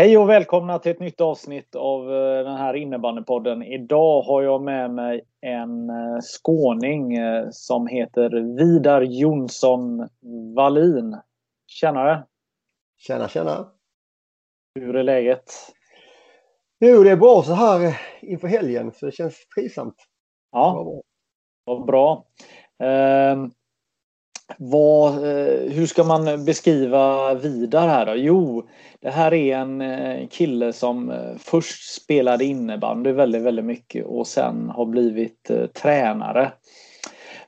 Hej och välkomna till ett nytt avsnitt av eh, den här innebandypodden. Idag har jag med mig en eh, skåning eh, som heter Vidar Jonsson Wallin. Tjenare! Tjena, tjena. Hur är läget? Jo, det är bra så här inför helgen så det känns trivsamt. Ja, bra. vad bra. Eh, vad, eh, hur ska man beskriva Vidar här då? Jo, det här är en eh, kille som eh, först spelade innebandy väldigt, väldigt mycket och sen har blivit tränare.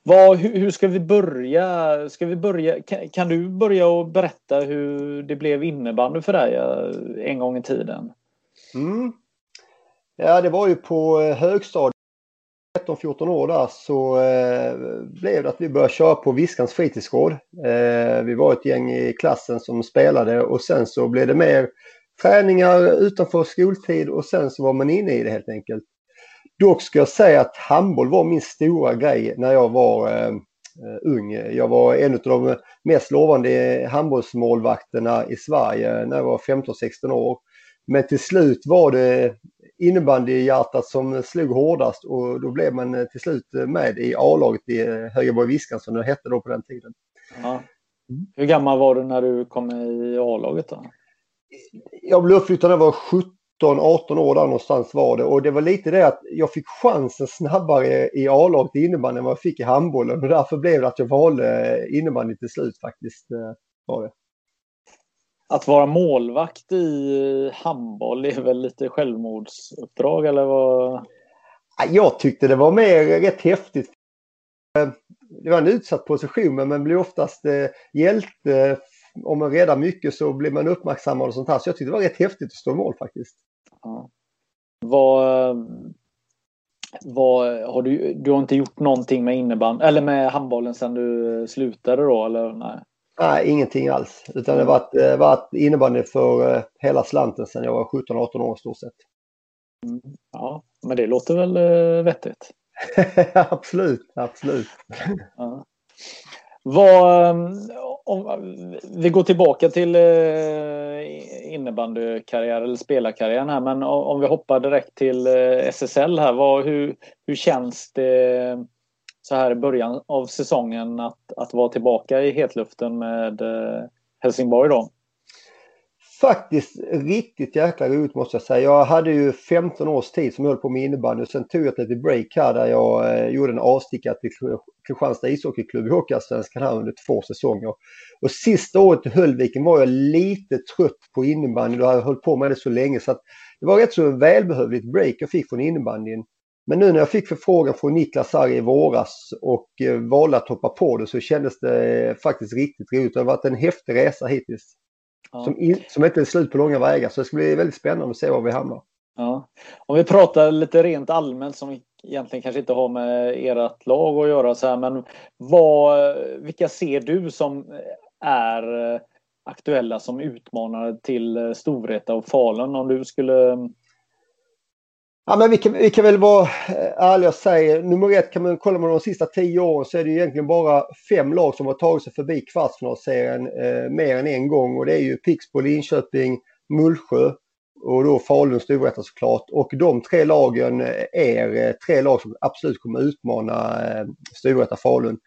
Vad, hur, hur ska vi börja? Ska vi börja kan, kan du börja och berätta hur det blev innebandy för dig en gång i tiden? Mm. Ja, det var ju på högstadiet, 13-14 år där, så eh, blev det att vi började köra på Viskans fritidsgård. Eh, vi var ett gäng i klassen som spelade och sen så blev det mer träningar utanför skoltid och sen så var man inne i det helt enkelt. Dock ska jag säga att handboll var min stora grej när jag var eh, ung. Jag var en av de mest lovande handbollsmålvakterna i Sverige när jag var 15-16 år. Men till slut var det innebandyhjärtat som slog hårdast och då blev man eh, till slut med i A-laget i eh, Högeborg Viskan som det hette då på den tiden. Ja. Hur gammal var du när du kom i A-laget då? Jag blev uppflyttad när jag var 17-18 år där någonstans var det och det var lite det att jag fick chansen snabbare i A-laget i innebandy än vad jag fick i handbollen och därför blev det att jag valde innebandy till slut faktiskt. eh, Var det. Att vara målvakt i handboll är väl lite självmordsuppdrag eller vad? Ja, Jag tyckte det var mer rätt häftigt. Det var en utsatt position men man blir oftast eh, hjälte. Om man räddar mycket så blir man uppmärksammad och sånt här. Så jag tyckte det var rätt häftigt att stå i mål faktiskt. Ja. Vad, vad har du, du har inte gjort någonting med innebandy eller med handbollen sedan du slutade då eller nej? Nej, ingenting alls. Utan det har varit, eh, varit innebandy för eh, hela slanten sedan jag var 17-18 år i stort sett. Ja, men det låter väl eh, vettigt. absolut, absolut. Ja. Vad, eh, om vi går tillbaka till innebandykarriär eller spelarkarriären här, men om vi hoppar direkt till SSL här. Vad, hur, hur känns det så här i början av säsongen att, att vara tillbaka i hetluften med eh, Helsingborg då? Faktiskt riktigt jäkla roligt måste jag säga. Jag hade ju 15 års tid som jag höll på med innebandy. Sen tog jag ett litet break här där jag eh, gjorde en avstickare till Kristianstad ishockeyklubb i Hockeyallsvenskan här under två säsonger. Och sista året i Höllviken var jag lite trött på innebandy. Då hade jag hållit på med det så länge så att det var rätt så välbehövligt break jag fick från innebandyn. Men nu när jag fick förfrågan från Niklas här i våras och eh, valde att hoppa på det så kändes det faktiskt riktigt roligt. Det har varit en häftig resa hittills. Ja. Som, in, som inte är slut på långa vägar. Så det ska bli väldigt spännande att se var vi hamnar. Ja. Om vi pratar lite rent allmänt som egentligen kanske inte har med ert lag att göra så här, men vad, vilka ser du som är aktuella som utmanare till Storvreta och Falun om du skulle Ja, men vi, kan, vi kan väl vara eh, ärliga och säga, nummer ett kan man kolla med de sista tio åren så är det ju egentligen bara fem lag som har tagit sig förbi kvartsfinalserien eh, mer än en gång och det är ju Pixbo, Linköping, Mullsjö och då Falun, Storvreta såklart. Och de tre lagen är eh, tre lag som absolut kommer utmana eh, Storvreta, Falun.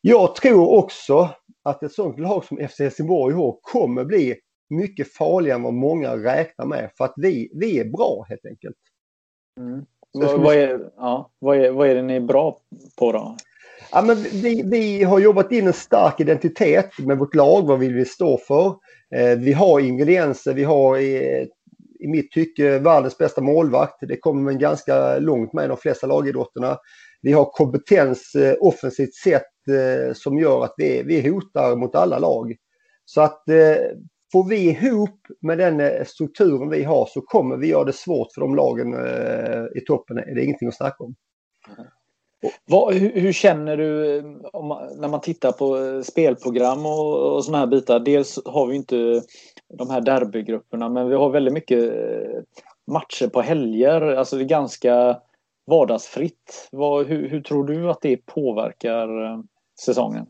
Jag tror också att ett sånt lag som FC Helsingborg har kommer bli mycket farligare än vad många räknar med för att vi, vi är bra helt enkelt. Mm. Vad, är, ja, vad, är, vad är det ni är bra på då? Ja, men vi, vi har jobbat in en stark identitet med vårt lag, vad vill vi stå för. Eh, vi har ingredienser, vi har i, i mitt tycke världens bästa målvakt. Det kommer man ganska långt med i de flesta lagidrotterna. Vi har kompetens eh, offensivt sett eh, som gör att vi, vi hotar mot alla lag. Så att får vi ihop med den eh, strukturen vi har så kommer vi göra det svårt för de lagen eh, i toppen. Det är ingenting att snacka om. Vad, hur, hur, känner du eh, man, när man tittar på spelprogram och, och sådana här bitar? Dels har vi inte de här derbygrupperna men vi har väldigt mycket matcher på helger. Alltså det är ganska vardagsfritt. Vad, hur, hur tror du att det påverkar säsongen?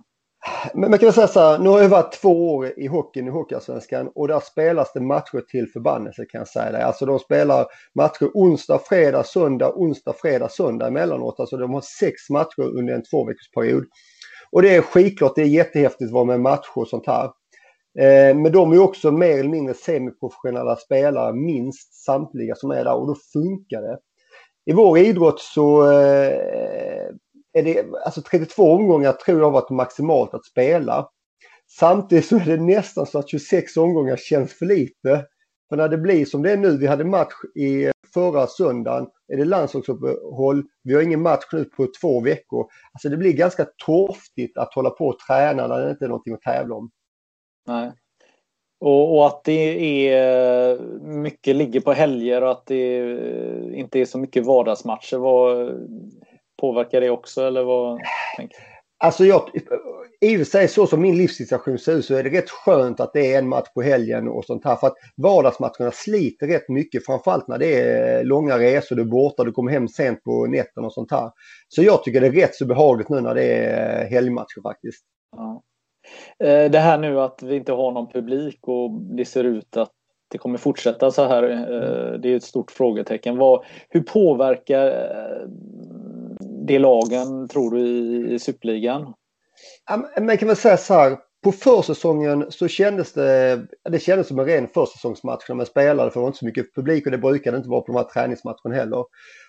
Men man kan säga så här, nu har jag varit två år i hockeyn i Hockeyallsvenskan och där spelas det matcher till förbannelse kan jag säga det. Alltså de spelar matcher onsdag, fredag, söndag, onsdag, fredag, söndag emellanåt. Alltså de har sex matcher under en tvåveckorsperiod. Och det är skitklart, det är jättehäftigt att vara med matcher och sånt här. Eh, men de är också mer eller mindre semiprofessionella spelare, minst samtliga som är där och då funkar det. I vår idrott så eh, är det, alltså 32 omgångar tror jag varit maximalt att spela. Samtidigt så är det nästan så att 26 omgångar känns för lite. För när det blir som det är nu, vi hade match i förra söndagen, är det landslagsuppehåll, vi har ingen match nu på två veckor. Alltså det blir ganska torftigt att hålla på och träna när det inte är någonting att tävla om. Nej. Och, och, att det är mycket ligger på helger och att det inte är så mycket vardagsmatcher. Var, Påverkar det också eller vad? Tänker Alltså jag, i och för sig så som min livssituation ser ut så är det rätt skönt att det är en match på helgen och sånt här. För att vardagsmatcherna sliter rätt mycket. Framförallt när det är långa resor, du är borta, du kommer hem sent på nätten och sånt här. Så jag tycker det är rätt så behagligt nu när det är helgmatcher faktiskt. Ja. Eh, det här nu att vi inte har någon publik och det ser ut att det kommer fortsätta så här. Eh, det är ett stort frågetecken. Hur påverkar eh, det lagen, tror du, i, i Superligan? Man kan väl säga så här, på försäsongen så kändes det, det kändes som en ren försäsongsmatch när man spelade för det var inte så mycket publik och det brukade inte vara på de här träningsmatcherna heller.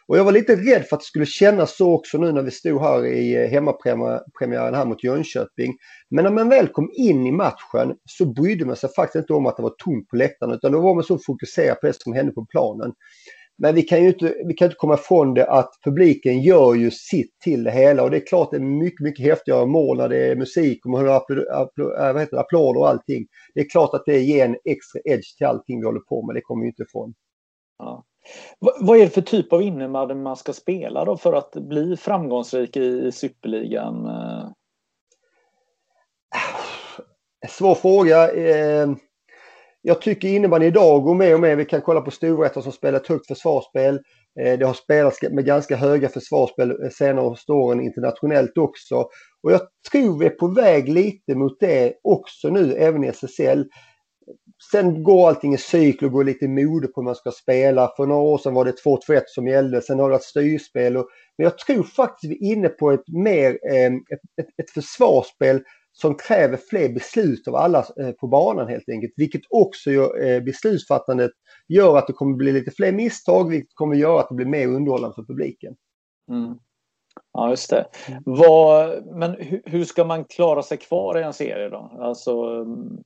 Och jag var lite rädd för att det skulle kännas så också nu när vi stod här i eh, hemmapremiären här mot Jönköping. Men när man väl kom in i matchen så brydde man sig faktiskt inte om att det var tomt på läktaren utan då var man så fokuserad på det som hände på planen. Men vi kan ju inte, vi kan inte komma ifrån det att publiken gör ju sitt till det hela och det är klart det är mycket, mycket häftigare mål när det är musik och man hör applåder, äh, applåder och allting. Det är klart att det ger en extra edge till allting vi håller på med, det kommer vi inte ifrån. Ja. Vad är det för typ av innebandy man ska spela då för att bli framgångsrik i superligan? Svår fråga. Jag tycker innebandyn idag går mer och mer. Vi kan kolla på storrätter som spelar ett högt försvarsspel. Eh, det har spelats med ganska höga försvarsspel eh, senare åren internationellt också. Och jag tror vi är på väg lite mot det också nu, även i SSL. Sen går allting i cykel och går lite i mode på hur man ska spela. För några år sedan var det 2-2-1 som gällde. Sen har det varit styrspel. Och, men jag tror faktiskt vi är inne på ett mer eh, ett, ett, ett försvarsspel som kräver fler beslut av alla eh, på banan helt enkelt. Vilket också gör eh, beslutsfattandet gör att det kommer bli lite fler misstag, vilket kommer göra att det blir mer underhållande för publiken. Mm. Ja, just det. Vad, men hur, hur, ska man klara sig kvar i en serie då? Alltså... Mm.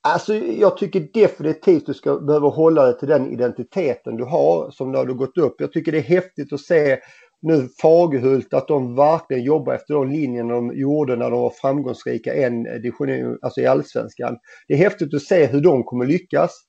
Alltså jag tycker definitivt du ska behöva hålla dig till den identiteten du har som när du gått upp. Jag tycker det är häftigt att se nu Fagerhult att de verkligen jobbar efter de linjerna de gjorde när de var framgångsrika en division, alltså i allsvenskan. Det är häftigt att se hur de kommer lyckas.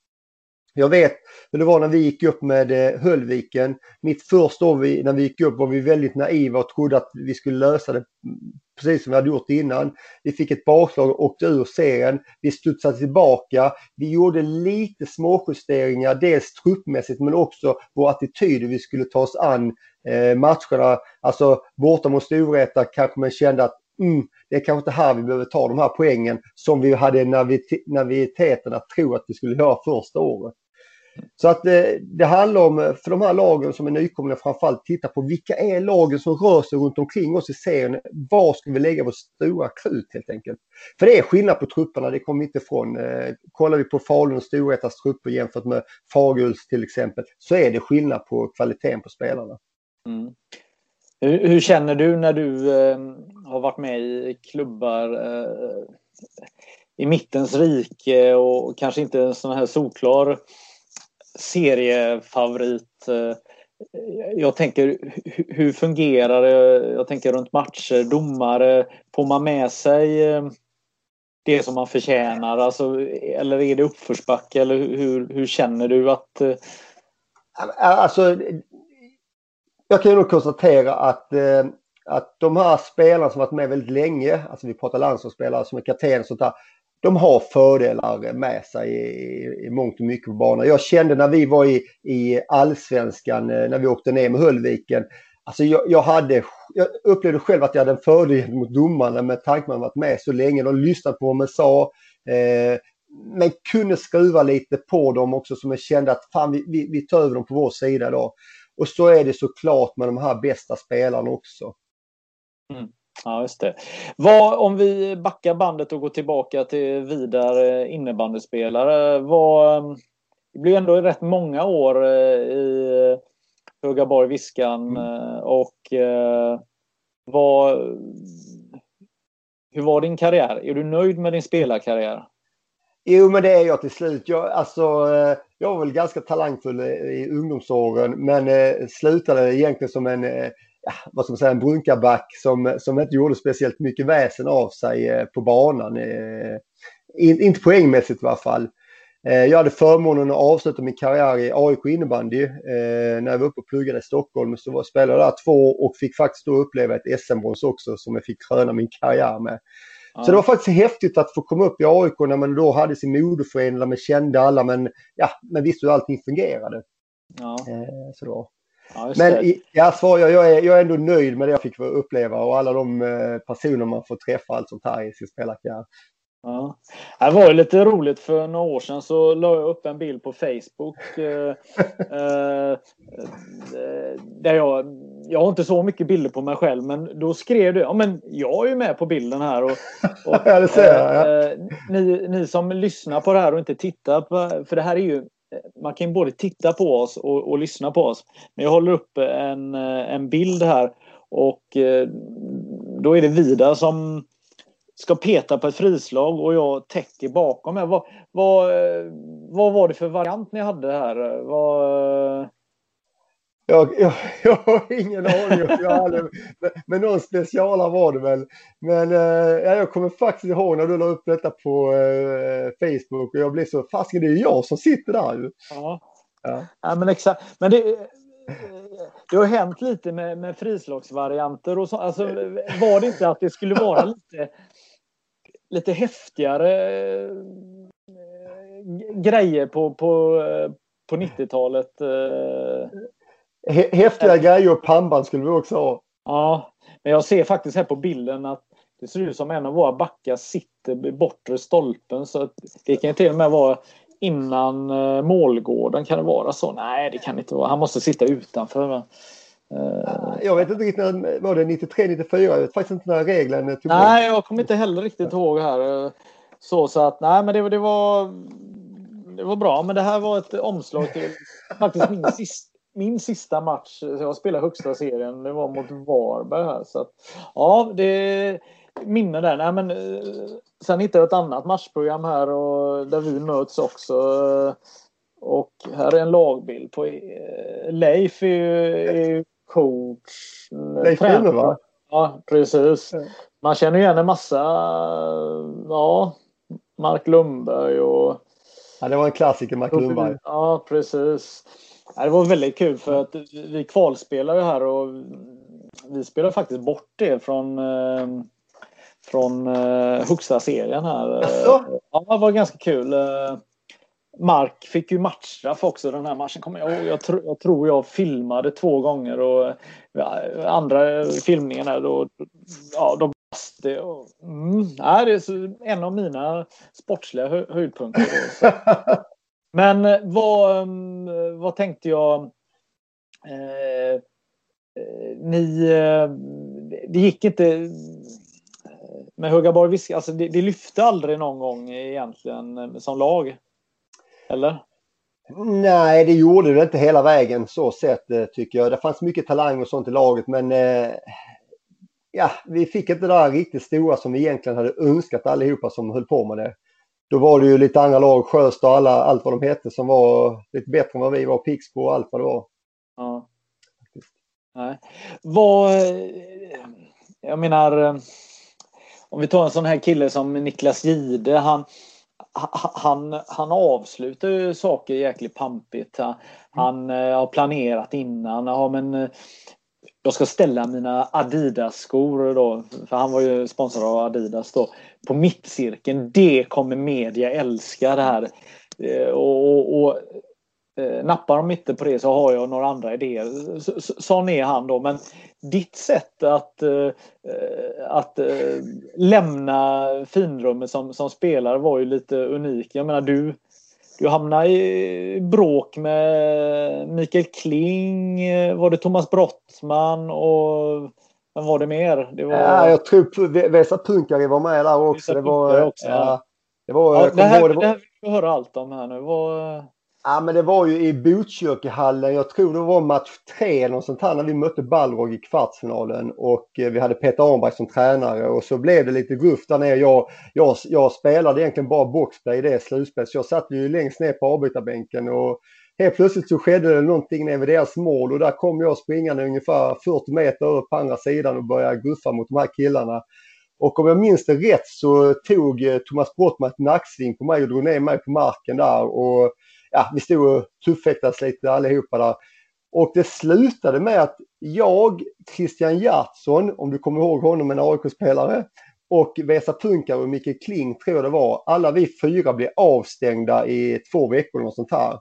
Jag vet hur det var när vi gick upp med eh, Höllviken. Mitt första år vi, när vi gick upp var vi väldigt naiva och trodde att vi skulle lösa det mm, precis som vi hade gjort innan. Vi fick ett bakslag och åkte ur serien. Vi studsade tillbaka. Vi gjorde lite småjusteringar, dels truppmässigt men också vår attityd hur vi skulle ta oss an eh, matcherna. Alltså borta mot Storvreta kanske man kände att mm, det är kanske inte här vi behöver ta de här poängen som vi hade naviteten att tro att vi skulle göra första året. Så att eh, det handlar om, eh, för de här lagen som är nykomlingar framförallt, titta på vilka är lagen som rör sig runt omkring oss i serien. Var ska vi lägga vårt stora krut helt enkelt? För det är skillnad på trupperna, det kommer vi inte ifrån. Eh, kollar vi på Falun och Storvretas trupper jämfört med Faguls till exempel, så är det skillnad på kvaliteten på spelarna. Mm. Hur, hur, känner du när du eh, har varit med i klubbar eh, i mittens rike och kanske inte en sån här solklar seriefavorit? Eh, jag tänker hur fungerar det? Jag tänker runt matcher, domare. Får man med sig eh, det som man förtjänar? Alltså, eller är det uppförsbacke? Eller hur, hur känner du att... Eh, alltså, jag kan ju nog konstatera att, eh, att de här spelarna som varit med väldigt länge, alltså vi pratar landslagsspelare som är kapten och sånt där, de har fördelar med sig i, i mångt och mycket på banan. Jag kände när vi var i, i allsvenskan, eh, när vi åkte ner med Höllviken, alltså jag, jag, hade, jag upplevde själv att jag hade en fördel mot domarna med tanke på att man varit med så länge. De lyssnade på vad man sa. Eh, men kunde skruva lite på dem också som jag kände att fan vi, vi, vi tar över dem på vår sida då. Och så är det såklart med de här bästa spelarna också. Mm. Ja, just det. Vad, om vi backar bandet och går tillbaka till Vidar innebandyspelare. Vad, det blir ändå rätt många år eh, i Högaborg Viskan mm. Eh, och eh, vad, hur var din karriär? Är du nöjd med din spelarkarriär? Jo, men det är jag till slut. Jag, alltså, eh, jag var väl ganska talangfull i ungdomsåren men eh, slutade egentligen som en eh, vad ska man säga, en brunkarback som, som inte gjorde speciellt mycket väsen av sig eh, på banan. Eh, in, inte poängmässigt i alla fall. Eh, jag hade förmånen att avsluta min karriär i AIK innebandy eh, när jag var uppe och pluggade i Stockholm. Så var, spelade jag där två och fick faktiskt då uppleva ett SM-brons också som jag fick kröna min karriär med. Ja. Så det var faktiskt häftigt att få komma upp i AIK när man då hade sin moderförening, där man kände alla men, ja, men visste hur allting fungerade. Ja. Så det var Ja, Men jag svarar, jag är, jag är ändå nöjd med det jag fick uppleva och alla de eh, personer man får träffa allt sånt här i sin spelarkarriär. Ja. Det var lite roligt för några år sedan så la jag upp en bild på Facebook. Eh, eh, där jag, jag har inte så mycket bilder på mig själv men då skrev du, ja men jag är ju med på bilden här. Och, och ja, det ser jag, ja. eh, ni, ni som lyssnar på det här och inte tittar på, för det här är ju man kan både titta på oss och, och, lyssna på oss. Men jag håller upp en, en bild här och eh, då är det Vida som ska peta på ett frislag och jag täcker bakom. Vad, vad, vad var det för variant ni hade här? Vad, jag, jag, jag har ingen aning. Jag hade, men, men någon speciala var det väl. Men eh, jag kommer faktiskt ihåg när du la upp detta på eh, Facebook och jag blev så, fasiken det är jag som sitter där ju. Ja. Ja. ja men exakt. Men det, det har hänt lite med, med frislagsvarianter och så. Alltså, var det inte att det skulle vara lite, lite häftigare eh, grejer på, på, på 90-talet? Eh? Häftiga grejer och pannband skulle vi också ha. Ja, men jag ser faktiskt här på bilden att det ser ut som en av våra backar sitter i bortre stolpen. Så det kan till och med vara innan eh, målgården. Kan det vara så? Nej, det kan inte vara. Han måste sitta utanför. Uh, jag vet inte riktigt när, var det 93, 94? Jag vet faktiskt inte när regeln tog Nej, jag kommer inte heller riktigt ihåg här. Så, så att nej, men det, det var det var bra, men det här var ett omslag till faktiskt min sista min sista match, jag spelade högsta serien, det var mot Varberg här. Så att, ja, det minne där. Nej, men, eh, sen hittade jag ett annat matchprogram här och, där vi möts också. Och här är en lagbild på eh, Leif är ju, är coach. Leif Tränare. va? Ja, precis. Man känner igen en massa, ja, Mark Lundberg och... Ja, det var en klassiker, Mark Lundberg. Ja, precis. Det var väldigt kul för att vi kvalspelar ju här och vi spelar faktiskt bort det från eh, från eh, högsta serien här. Ja, det var ganska kul. Eh, Mark fick ju matchstraff också den här matchen kommer jag ihåg. Jag, tr jag tror jag filmade två gånger och ja, andra filmningen där då, ja, då brast det. Och, mm, ja, det är en av mina sportsliga hö höjdpunkter. Men eh, vad, mm, vad tänkte jag? Eh, eh, ni, eh, det gick inte med Högaborg alltså det, det lyfte aldrig någon gång egentligen som lag? Eller? Nej, det gjorde det inte hela vägen så sett eh, tycker jag. Det fanns mycket talang och sånt i laget men eh, ja, vi fick inte det där riktigt stora som vi egentligen hade önskat allihopa som höll på med det. Då var det ju lite andra lag, Sjöstad och alla, allt vad de hette som var lite bättre än vad vi var, Pixbo och allt vad det var. Ja. Nej. Vad, jag menar, om vi tar en sån här kille som Niklas Gide, han, han, han avslutar ju saker jäkligt pampigt. Han mm. har planerat innan. Ja, men jag ska ställa mina Adidas-skor då, för han var ju sponsrad av Adidas då, på mittcirkeln. Det kommer media älska det här. Eh, och, och, och eh, nappar de inte på det så har jag några andra idéer. Sån är han då. Men ditt sätt att, eh, att lämna finrummet som, som spelare var ju lite unik. Jag menar du du hamnade i bråk med Mikael Kling, var det Thomas Brottman och vem var det mer? Det var... Ja, jag tror Vesa Punkari var med där också. Det var, också, ja. Det, var, ja, det, här, det, var... det här vill vi höra allt om här nu. Vad... Ja, men det var ju i Botkyrkehallen. Jag tror det var match tre eller sånt här när vi mötte Balrog i kvartsfinalen och eh, vi hade Peter Arnberg som tränare och så blev det lite gruff där nere. Jag, jag, jag spelade egentligen bara boxplay i det slutspelet så jag satt ju längst ner på avbytarbänken och helt plötsligt så skedde det någonting nere vid deras mål och där kom jag springande ungefär 40 meter över på andra sidan och började guffa mot de här killarna. Och om jag minns det rätt så tog eh, Thomas Brottman ett nacksving på mig och drog ner mig på marken där och ja, vi stod och tuffäktades lite allihopa där. Och det slutade med att jag, Christian Hjertsson, om du kommer ihåg honom, en AIK-spelare, och Vesa Punkar och Micke Kling tror jag det var, alla vi fyra blev avstängda i två veckor och sånt här.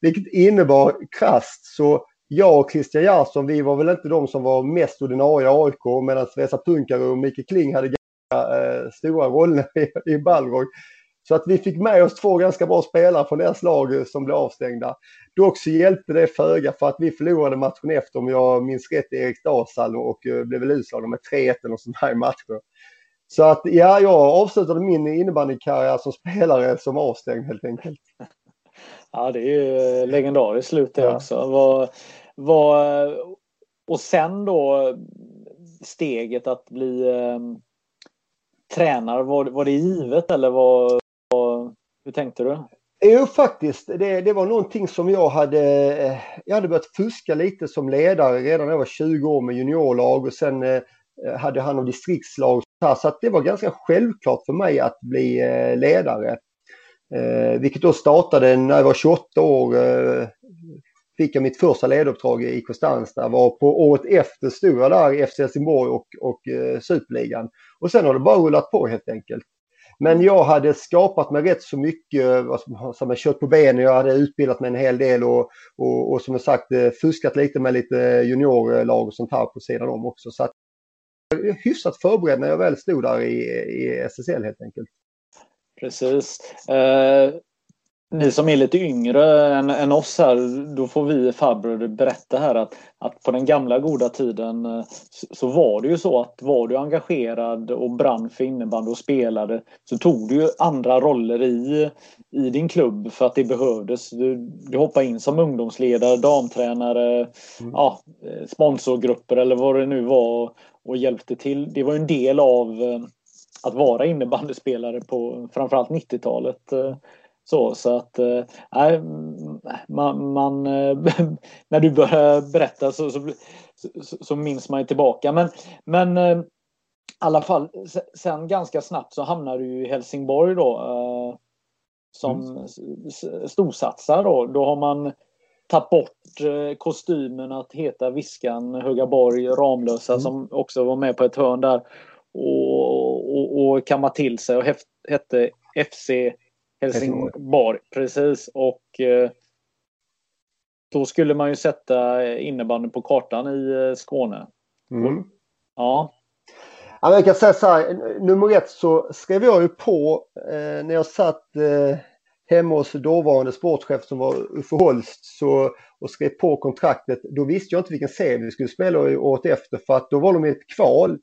Vilket innebar krasst så jag och Christian Hjertsson, vi var väl inte de som var mest ordinarie AIK medan Vesa Punkar och Micke Kling hade ganska eh, stora roller i, i Balrog. Så att vi fick med oss två ganska bra spelare från deras lag som blev avstängda. Dock så hjälpte det föga för att vi förlorade matchen efter, om jag minns rätt, Erik Dalsall och eh, blev väl utslagna med 3-1 eller sånt här i matcher. Så att ja, jag avslutade min innebandykarriär som spelare som avstängd helt enkelt. Ja, det är ju legendariskt slut det ja. också. Var, var, och sen då steget att bli eh, tränare, var, var det givet eller var, hur tänkte du? Jo, faktiskt. Det, det var någonting som jag hade... Eh, jag hade börjat fuska lite som ledare redan när jag var 20 år med juniorlag och sen eh, hade han om distriktslag. Så att det var ganska självklart för mig att bli eh, ledare. Vilket då startade när jag var 28 år. Fick jag mitt första ledaruppdrag i Kristianstad. Var på året efter stod jag där i FC Helsingborg och, och eh, Superligan. Och sen har det bara rullat på helt enkelt. Men jag hade skapat mig rätt så mycket, som jag kört på benen, jag hade utbildat mig en hel del och, och, och som jag sagt eh, fuskat lite med lite juniorlag och sånt här på sidan om också. Så att jag är hyfsat förberedd när jag väl stod där i, i SSL helt enkelt. Precis. Eh, ni som är lite yngre än, än oss här, då får vi farbröder berätta här att, att på den gamla goda tiden eh, så var det ju så att var du engagerad och brann för innebandy och spelade så tog du ju andra roller i, i din klubb för att det behövdes. Du, du hoppade in som ungdomsledare, damtränare, mm. ja, eh, sponsorgrupper eller vad det nu var och hjälpte till. Det var en del av eh, att vara innebandyspelare på framförallt 90-talet. Så, så att äh, man, man när du börjar berätta så, så, så, minns man ju tillbaka. Men, men äh, i alla fall, sen ganska snabbt så hamnar du i Helsingborg då. Äh, som mm. storsatsar då. Då har man tagit bort kostymen att heta Viskan, Högaborg, Ramlösa mm. som också var med på ett hörn där. Och, och, och kamma till sig och hette FC Helsingborg, precis. Och eh, då skulle man ju sätta innebandyn på kartan i eh, Skåne. Mm. Ja. Ja, jag kan säga så här, nummer ett så skrev jag ju på eh, när jag satt eh, hemma hos dåvarande sportchef som var Uffe Holst så, och skrev på kontraktet. Då visste jag inte vilken serie vi skulle spela året efter för att då var de i ett kval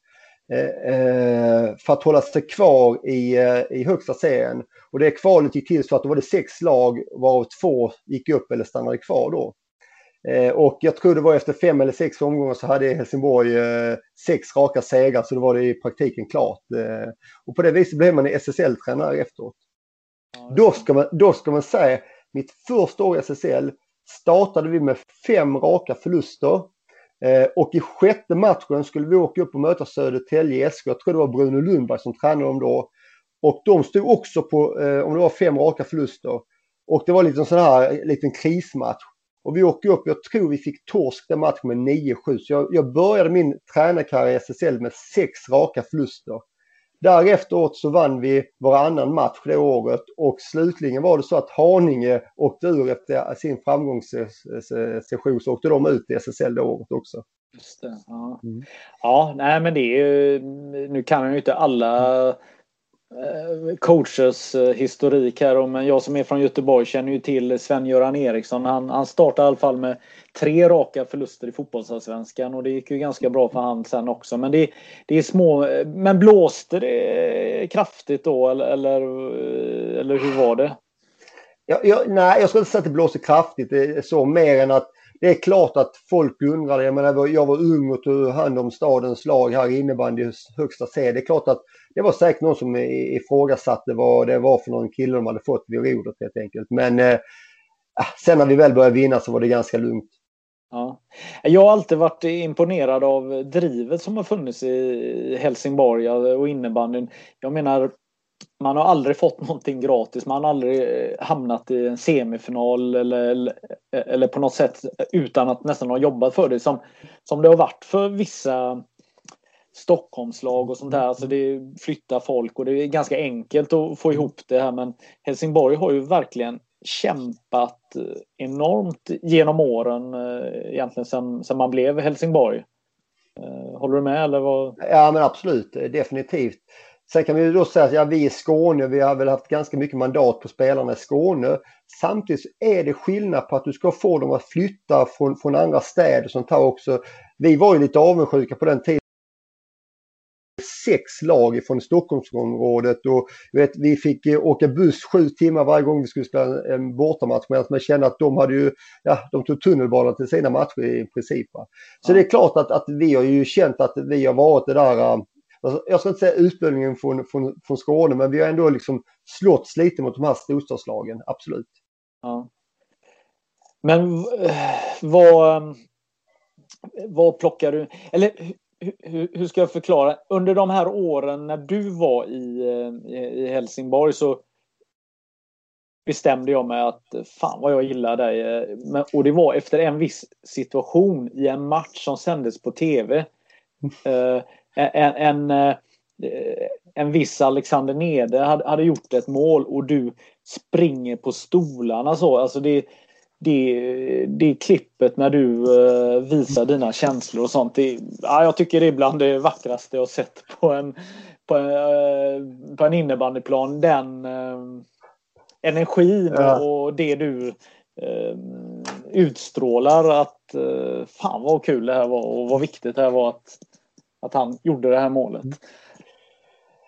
för att hålla sig kvar i, i högsta serien. Och det kvalet gick till så att då var det sex lag varav två gick upp eller stannade kvar då. Och jag tror det var efter fem eller sex omgångar så hade Helsingborg sex raka segrar så då var det i praktiken klart. Och på det viset blev man SSL-tränare efteråt. Då ska, man, då ska man säga, mitt första år i SSL startade vi med fem raka förluster. Eh, och i sjätte matchen skulle vi åka upp och möta Södertälje SK. Jag tror det var Bruno Lundberg som tränade dem då. Och de stod också på, eh, om det var fem raka förluster. Och det var lite en sån här eh, liten krismatch. Och vi åkte upp, jag tror vi fick torsk den matchen med 9-7. Så jag, jag började min tränarkarriär i SSL med sex raka förluster. Därefter så vann vi varannan match det året och slutligen var det så att Haninge åkte ur efter sin framgångssession så åkte de ut i SSL det året också. Just det, ja. Mm. ja, nej men det är ju, nu kan jag ju inte alla Eh, coaches eh, historik här. Men jag som är från Göteborg känner ju till Sven-Göran Eriksson. Han, han startade i alla fall med tre raka förluster i fotbollsallsvenskan och det gick ju ganska bra för han sen också. Men det, det är små. Eh, men blåste det kraftigt då eller, eller, eller hur var det? Ja, ja, nej, jag skulle inte säga att det blåste kraftigt det så mer än att det är klart att folk undrade. Jag menar, jag var ung och tog hand om stadens lag här i innebandys högsta serie. Det är klart att det var säkert någon som ifrågasatte vad det var för någon kille de hade fått vid rodret helt enkelt. Men eh, ah, sen när vi väl började vinna så var det ganska lugnt. Ja. Jag har alltid varit imponerad av drivet som har funnits i Helsingborg och innebandyn. Jag menar, man har aldrig fått någonting gratis. Man har aldrig eh, hamnat i en semifinal eller, eller, eller på något sätt utan att nästan ha jobbat för det. Som, som det har varit för vissa Stockholmslag och sånt där. Alltså det flyttar folk och det är ganska enkelt att få ihop det här. Men Helsingborg har ju verkligen kämpat enormt genom åren eh, egentligen sen, sen man blev Helsingborg. Eh, håller du med eller vad? Ja men absolut, definitivt. Sen kan vi ju då säga att ja, vi i Skåne, vi har väl haft ganska mycket mandat på spelarna i Skåne. Samtidigt är det skillnad på att du ska få dem att flytta från, från andra städer som tar också. Vi var ju lite avundsjuka på den tiden sex lag från Stockholmsområdet och vet, vi fick eh, åka buss sju timmar varje gång vi skulle spela en bortamatch medan man kände att de hade ju, ja, de tog tunnelbanan till sina matcher i princip. Va? Så ja. det är klart att, att vi har ju känt att vi har varit det där eh, alltså, jag ska inte säga utbildningen från, från, från Skåne, men vi har ändå liksom slått lite mot de här storstadslagen, absolut. Ja. Men eh, vad, vad plockar du, eller hur, hur, ska jag förklara? Under de här åren när du var i, eh, i Helsingborg så bestämde jag mig att fan vad jag gillar dig. Eh, och det var efter en viss situation i en match som sändes på tv. Eh, en, en, en viss Alexander Nede hade, hade gjort ett mål och du springer på stolarna så. Alltså det, det, det klippet när du uh, visar dina känslor och sånt. Det, ja, jag tycker det är bland det vackraste jag sett på en, på en, uh, på en innebandyplan. Den uh, energin ja. och det du utstrålar att fan vad kul det här var och vad viktigt det här var att, att han gjorde det här målet.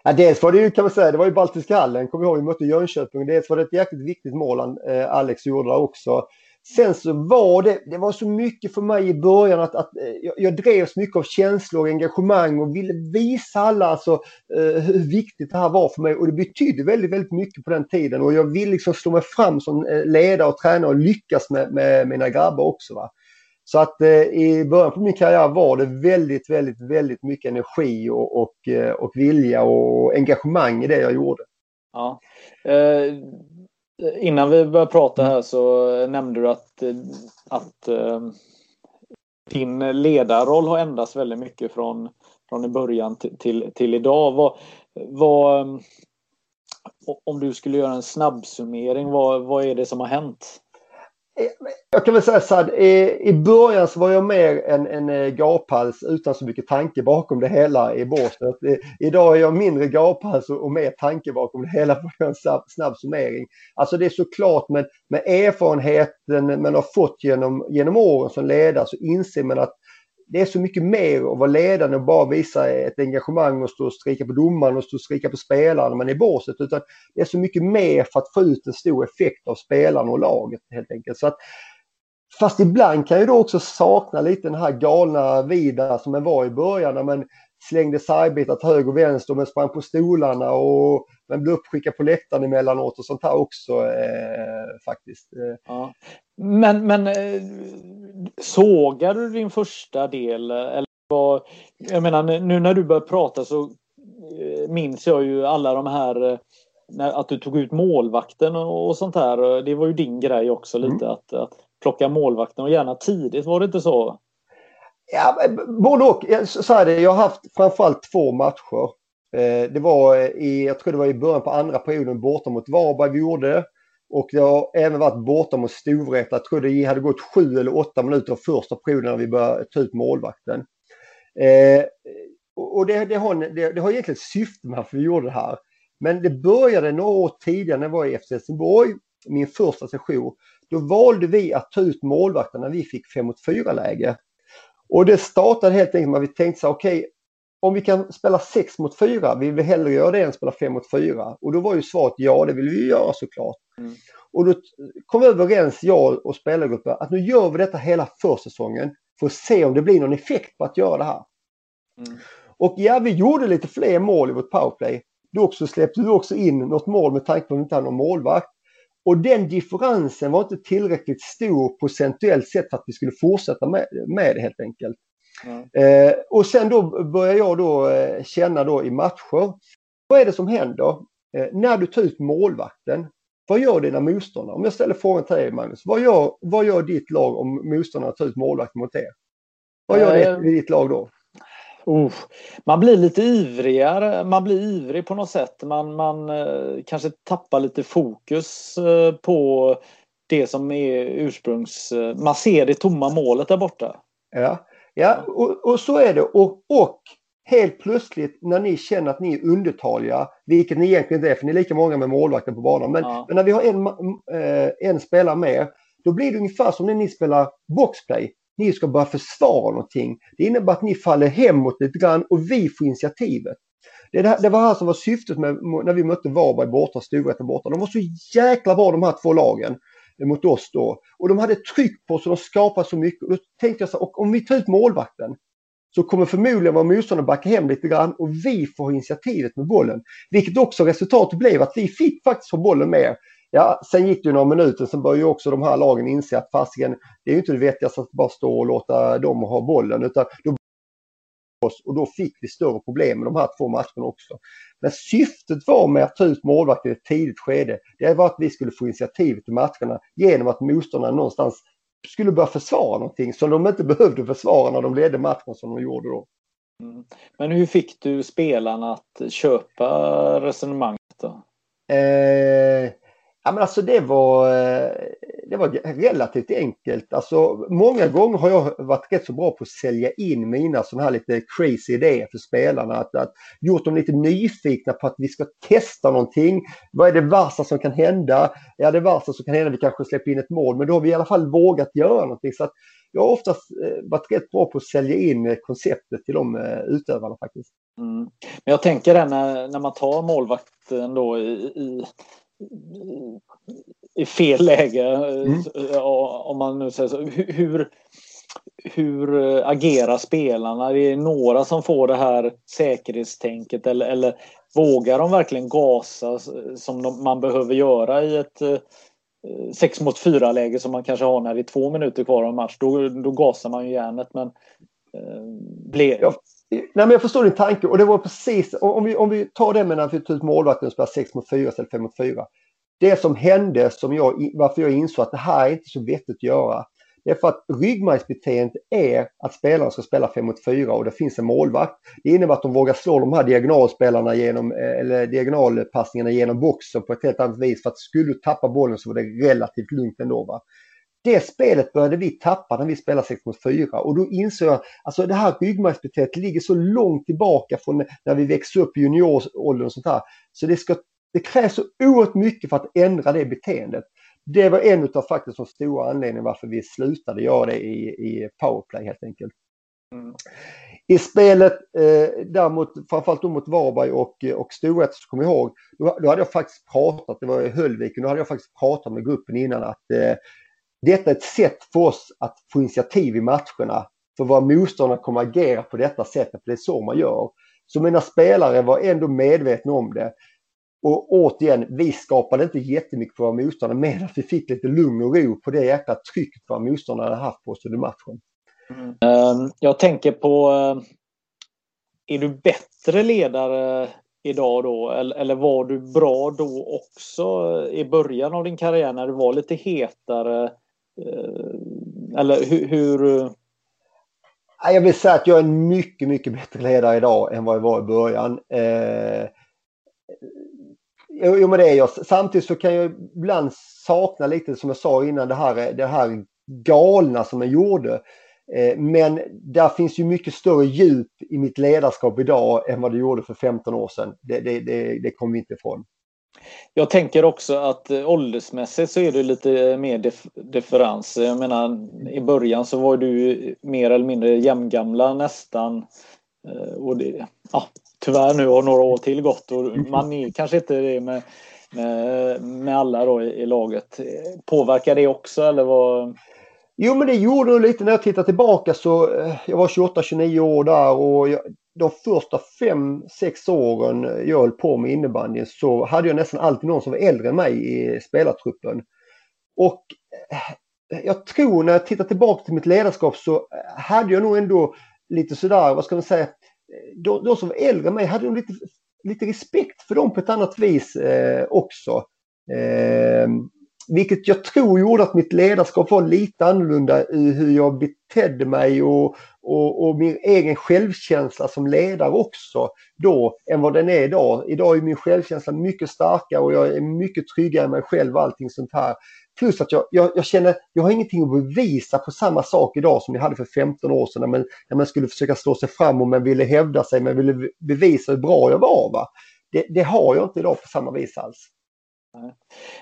Ja, dels var det ju kan man säga, det var ju Baltiska hallen, kommer ihåg, vi mötte Jönköping. Dels var det ett jäkligt viktigt mål eh, Alex gjorde där också. Sen så var det, det var så mycket för mig i början att, att eh, jag, jag drevs mycket av känslor och engagemang och ville visa alla alltså, eh, hur viktigt det här var för mig och det betydde väldigt, väldigt mycket på den tiden och jag ville liksom slå mig fram som eh, ledare och tränare och lyckas med, med mina grabbar också. Va? Så att eh, i början på min karriär var det väldigt, väldigt, väldigt mycket energi och, och, eh, och vilja och engagemang i det jag gjorde. Ja. Eh, innan vi började prata här så nämnde du att, att eh, din ledarroll har ändrats väldigt mycket från, från i början till, till, till idag. Vad, vad, eh, om du skulle göra en snabbsummering, vad, vad är det som har hänt? Jag kan väl säga så här, i början så var jag mer en, en eh, gaphals utan så mycket tanke bakom det hela i Båstad. Idag är jag mindre gaphals och mer tanke bakom det hela för en snabb, snabb summering. Alltså det är såklart med, med erfarenheten man har fått genom, genom åren som ledare så inser man att det är så mycket mer att vara ledande och bara visa ett engagemang och stå och skrika på domaren och stå och skrika på spelarna när man är i båset. Utan det är så mycket mer för att få ut en stor effekt av spelarna och laget helt enkelt. Så att, fast ibland kan jag då också sakna lite den här galna Vida som man var i början när man slängde sargbitar till höger och vänster och man sprang på stolarna och man blev uppskickad på läktaren emellanåt och sånt här också eh, faktiskt. Ja. Men, men eh, sågar du din första del? Eller vad, jag menar nu när du börjar prata så eh, minns jag ju alla de här eh, när, att du tog ut målvakten och, sånt här. Det var ju din grej också lite mm. att, att plocka målvakten och gärna tidigt, var det inte så? Ja, både och. Så här jag har haft framförallt två matcher. Det var i, jag tror det var i början på andra perioden borta mot Varberg vi gjorde det. Och jag har även varit borta mot Storvreta. Jag tror det hade gått sju eller åtta minuter av första perioden när vi började ta ut målvakten. Eh, och det, det, har, det, det har egentligen ett syfte med varför vi gjorde det här. Men det började några år tidigare när jag var i FC Helsingborg, min första session. Då valde vi att ta ut målvakten när vi fick 5 mot 4 läge. Och det startade helt enkelt med att vi tänkte så okej, okay, om vi kan spela 6 mot 4, vi vill hellre göra det än spela 5 mot 4. Och då var ju svaret ja, det vill vi göra såklart. Mm. Och då kom vi överens, jag och spelargruppen, att nu gör vi detta hela försäsongen för att se om det blir någon effekt på att göra det här. Mm. Och ja, vi gjorde lite fler mål i vårt powerplay. Då också släppte vi också in något mål med tanke på att vi inte hade någon målvakt. Och den differensen var inte tillräckligt stor procentuellt sett för att vi skulle fortsätta med, med det helt enkelt. Mm. Och sen då börjar jag då eh, känna då i matcher, vad är det som händer? Eh, när du tar ut målvakten, vad gör dina motståndare? Om jag ställer frågan till dig Magnus, vad gör, vad gör ditt lag om motståndarna tar ut målvakten mot er? Vad gör det i ditt lag då? Uh, man blir lite ivrigare, man blir ivrig på något sätt. Man, man eh, kanske tappar lite fokus eh, på det som är ursprungs... Eh, man ser det tomma målet där borta. Ja, ja och, och så är det. Och, och helt plötsligt när ni känner att ni är undertaliga, vilket ni egentligen inte är för ni är lika många med målvakten på banan, men, ja. men när vi har en, äh, en spelare med, då blir det ungefär som när ni spelar boxplay. Ni ska börja försvara någonting. Det innebär att ni faller hemåt lite grann och vi får initiativet. Det, det, det var här som var syftet med när vi mötte Varberg borta, Storvreta borta. De var så jäkla bra de här två lagen mot oss då. Och de hade tryck på så de skapade så mycket. Och då tänkte jag så här, om vi tar ut målvakten, så kommer förmodligen vara motståndaren backa hem lite grann och vi får initiativet med bollen. Vilket också resultatet blev att vi fick faktiskt få bollen med. Ja, sen gick det ju några minuter, sen började ju också de här lagen inse att fasiken, det är ju inte det vettigaste att bara stå och låta dem ha bollen utan då och då fick vi större problem med de här två matcherna också. Men syftet var med att ta ut målvakten i ett tidigt skede, det var att vi skulle få initiativet i matcherna genom att motståndarna någonstans skulle börja försvara någonting som de inte behövde försvara när de ledde matchen som de gjorde då. Mm. Men hur fick du spelarna att köpa resonemanget då? Eh, Ja, men alltså det var, eh, det var relativt enkelt. Alltså, många gånger har jag varit rätt så bra på att sälja in mina sådana här lite crazy idéer för spelarna. Att, att gjort dem lite nyfikna på att vi ska testa någonting. Vad är det värsta som kan hända? Ja, det värsta som kan hända är att vi kanske släpper in ett mål, men då har vi i alla fall vågat göra någonting. Så att jag har oftast eh, varit rätt bra på att sälja in konceptet till de eh, utövarna faktiskt. Mm. Men jag tänker det när, när man tar målvakten då i, i i fel läge. Mm. Om man nu säger så. Hur, hur agerar spelarna? Det är några som får det här säkerhetstänket eller, eller vågar de verkligen gasa som de, man behöver göra i ett 6 mot 4 läge som man kanske har när det är två minuter kvar av match. Då, då gasar man ju järnet men eh, ble... ja, Nej, men jag förstår din tanke och det var precis, om vi, om vi tar det med när vi tog ut målvakten och spelade 6 mot 4 istället för 5 mot 4. Det som hände, som jag, varför jag insåg att det här är inte så vettigt att göra, det är för att ryggmärgsbeteendet är att spelarna ska spela 5 mot 4 och det finns en målvakt. Det innebär att de vågar slå de här diagonalspelarna genom, eh, eller diagonalpassningarna genom boxen på ett helt annat vis. För att skulle du tappa bollen så var det relativt lugnt ändå. Va? Det spelet började vi tappa när vi spelade 6 mot 4 och då insåg jag alltså det här ryggmärgsbeteendet ligger så långt tillbaka från när vi växte upp i junioråldern och sånt här. Så det, ska, det krävs så oerhört mycket för att ändra det beteendet. Det var en av faktiskt de stora anledningarna varför vi slutade göra det i, i powerplay helt enkelt. Mm. I spelet eh, däremot, framförallt då mot Varberg och, och Storvreta så kommer jag ihåg, då, då, hade jag faktiskt pratat, det var i Höllviken, då hade jag faktiskt pratat med gruppen innan att eh, detta är ett sätt för oss att få initiativ i matcherna. För våra motståndare kommer att agera på detta sättet, för det är så man gör. Så mina spelare var ändå medvetna om det. Och återigen, vi skapade inte jättemycket för våra motståndare, men att vi fick lite lugn och ro på det jäkla trycket våra motståndare hade haft på oss under matchen. Mm. Eh, jag tänker på, eh, är du bättre ledare idag då? Eller var du bra då också i början av din karriär när du var lite hetare? Eh, eller hur, eh, hur... Jag vill säga att jag är en mycket, mycket bättre ledare idag än vad jag var i början. Eh, eh jo, men det är jag. Samtidigt så kan jag ibland sakna lite, som jag sa innan, det här, det här galna som jag gjorde. Eh, men där finns ju mycket större djup i mitt ledarskap idag än vad det gjorde för 15 år sedan. Det, det, det, det kommer vi inte ifrån. Jag tänker också att eh, åldersmässigt så är det lite mer dif differens. Jag menar i början så var du mer eller mindre jämngamla nästan. Eh, och det, ja, tyvärr nu har några år till gått och man är kanske inte det med, med, med alla då i, i laget. Påverkar det också eller vad? Jo men det gjorde det lite när jag tittar tillbaka så eh, jag var 28-29 år där och jag, de första 5-6 åren jag höll på med innebandyn så hade jag nästan alltid någon som var äldre än mig i spelartruppen. Och eh, jag tror när jag tittar tillbaka till mitt ledarskap så eh, hade jag nog ändå lite sådär, vad ska man säga, eh, de, de som var äldre än mig hade nog lite, lite respekt för dem på ett annat vis eh, också. Eh, vilket jag tror gjorde att mitt ledarskap var lite annorlunda i hur jag betedde mig och, och, och, min egen självkänsla som ledare också då än vad den är idag. Idag är min självkänsla mycket starkare och jag är mycket tryggare i mig själv och allting sånt här. Plus att jag, jag, jag känner, jag har ingenting att bevisa på samma sak idag som jag hade för 15 år sedan när man, när man skulle försöka slå sig fram och man ville hävda sig, man ville bevisa hur bra jag var. Va? Det, det har jag inte idag på samma vis alls.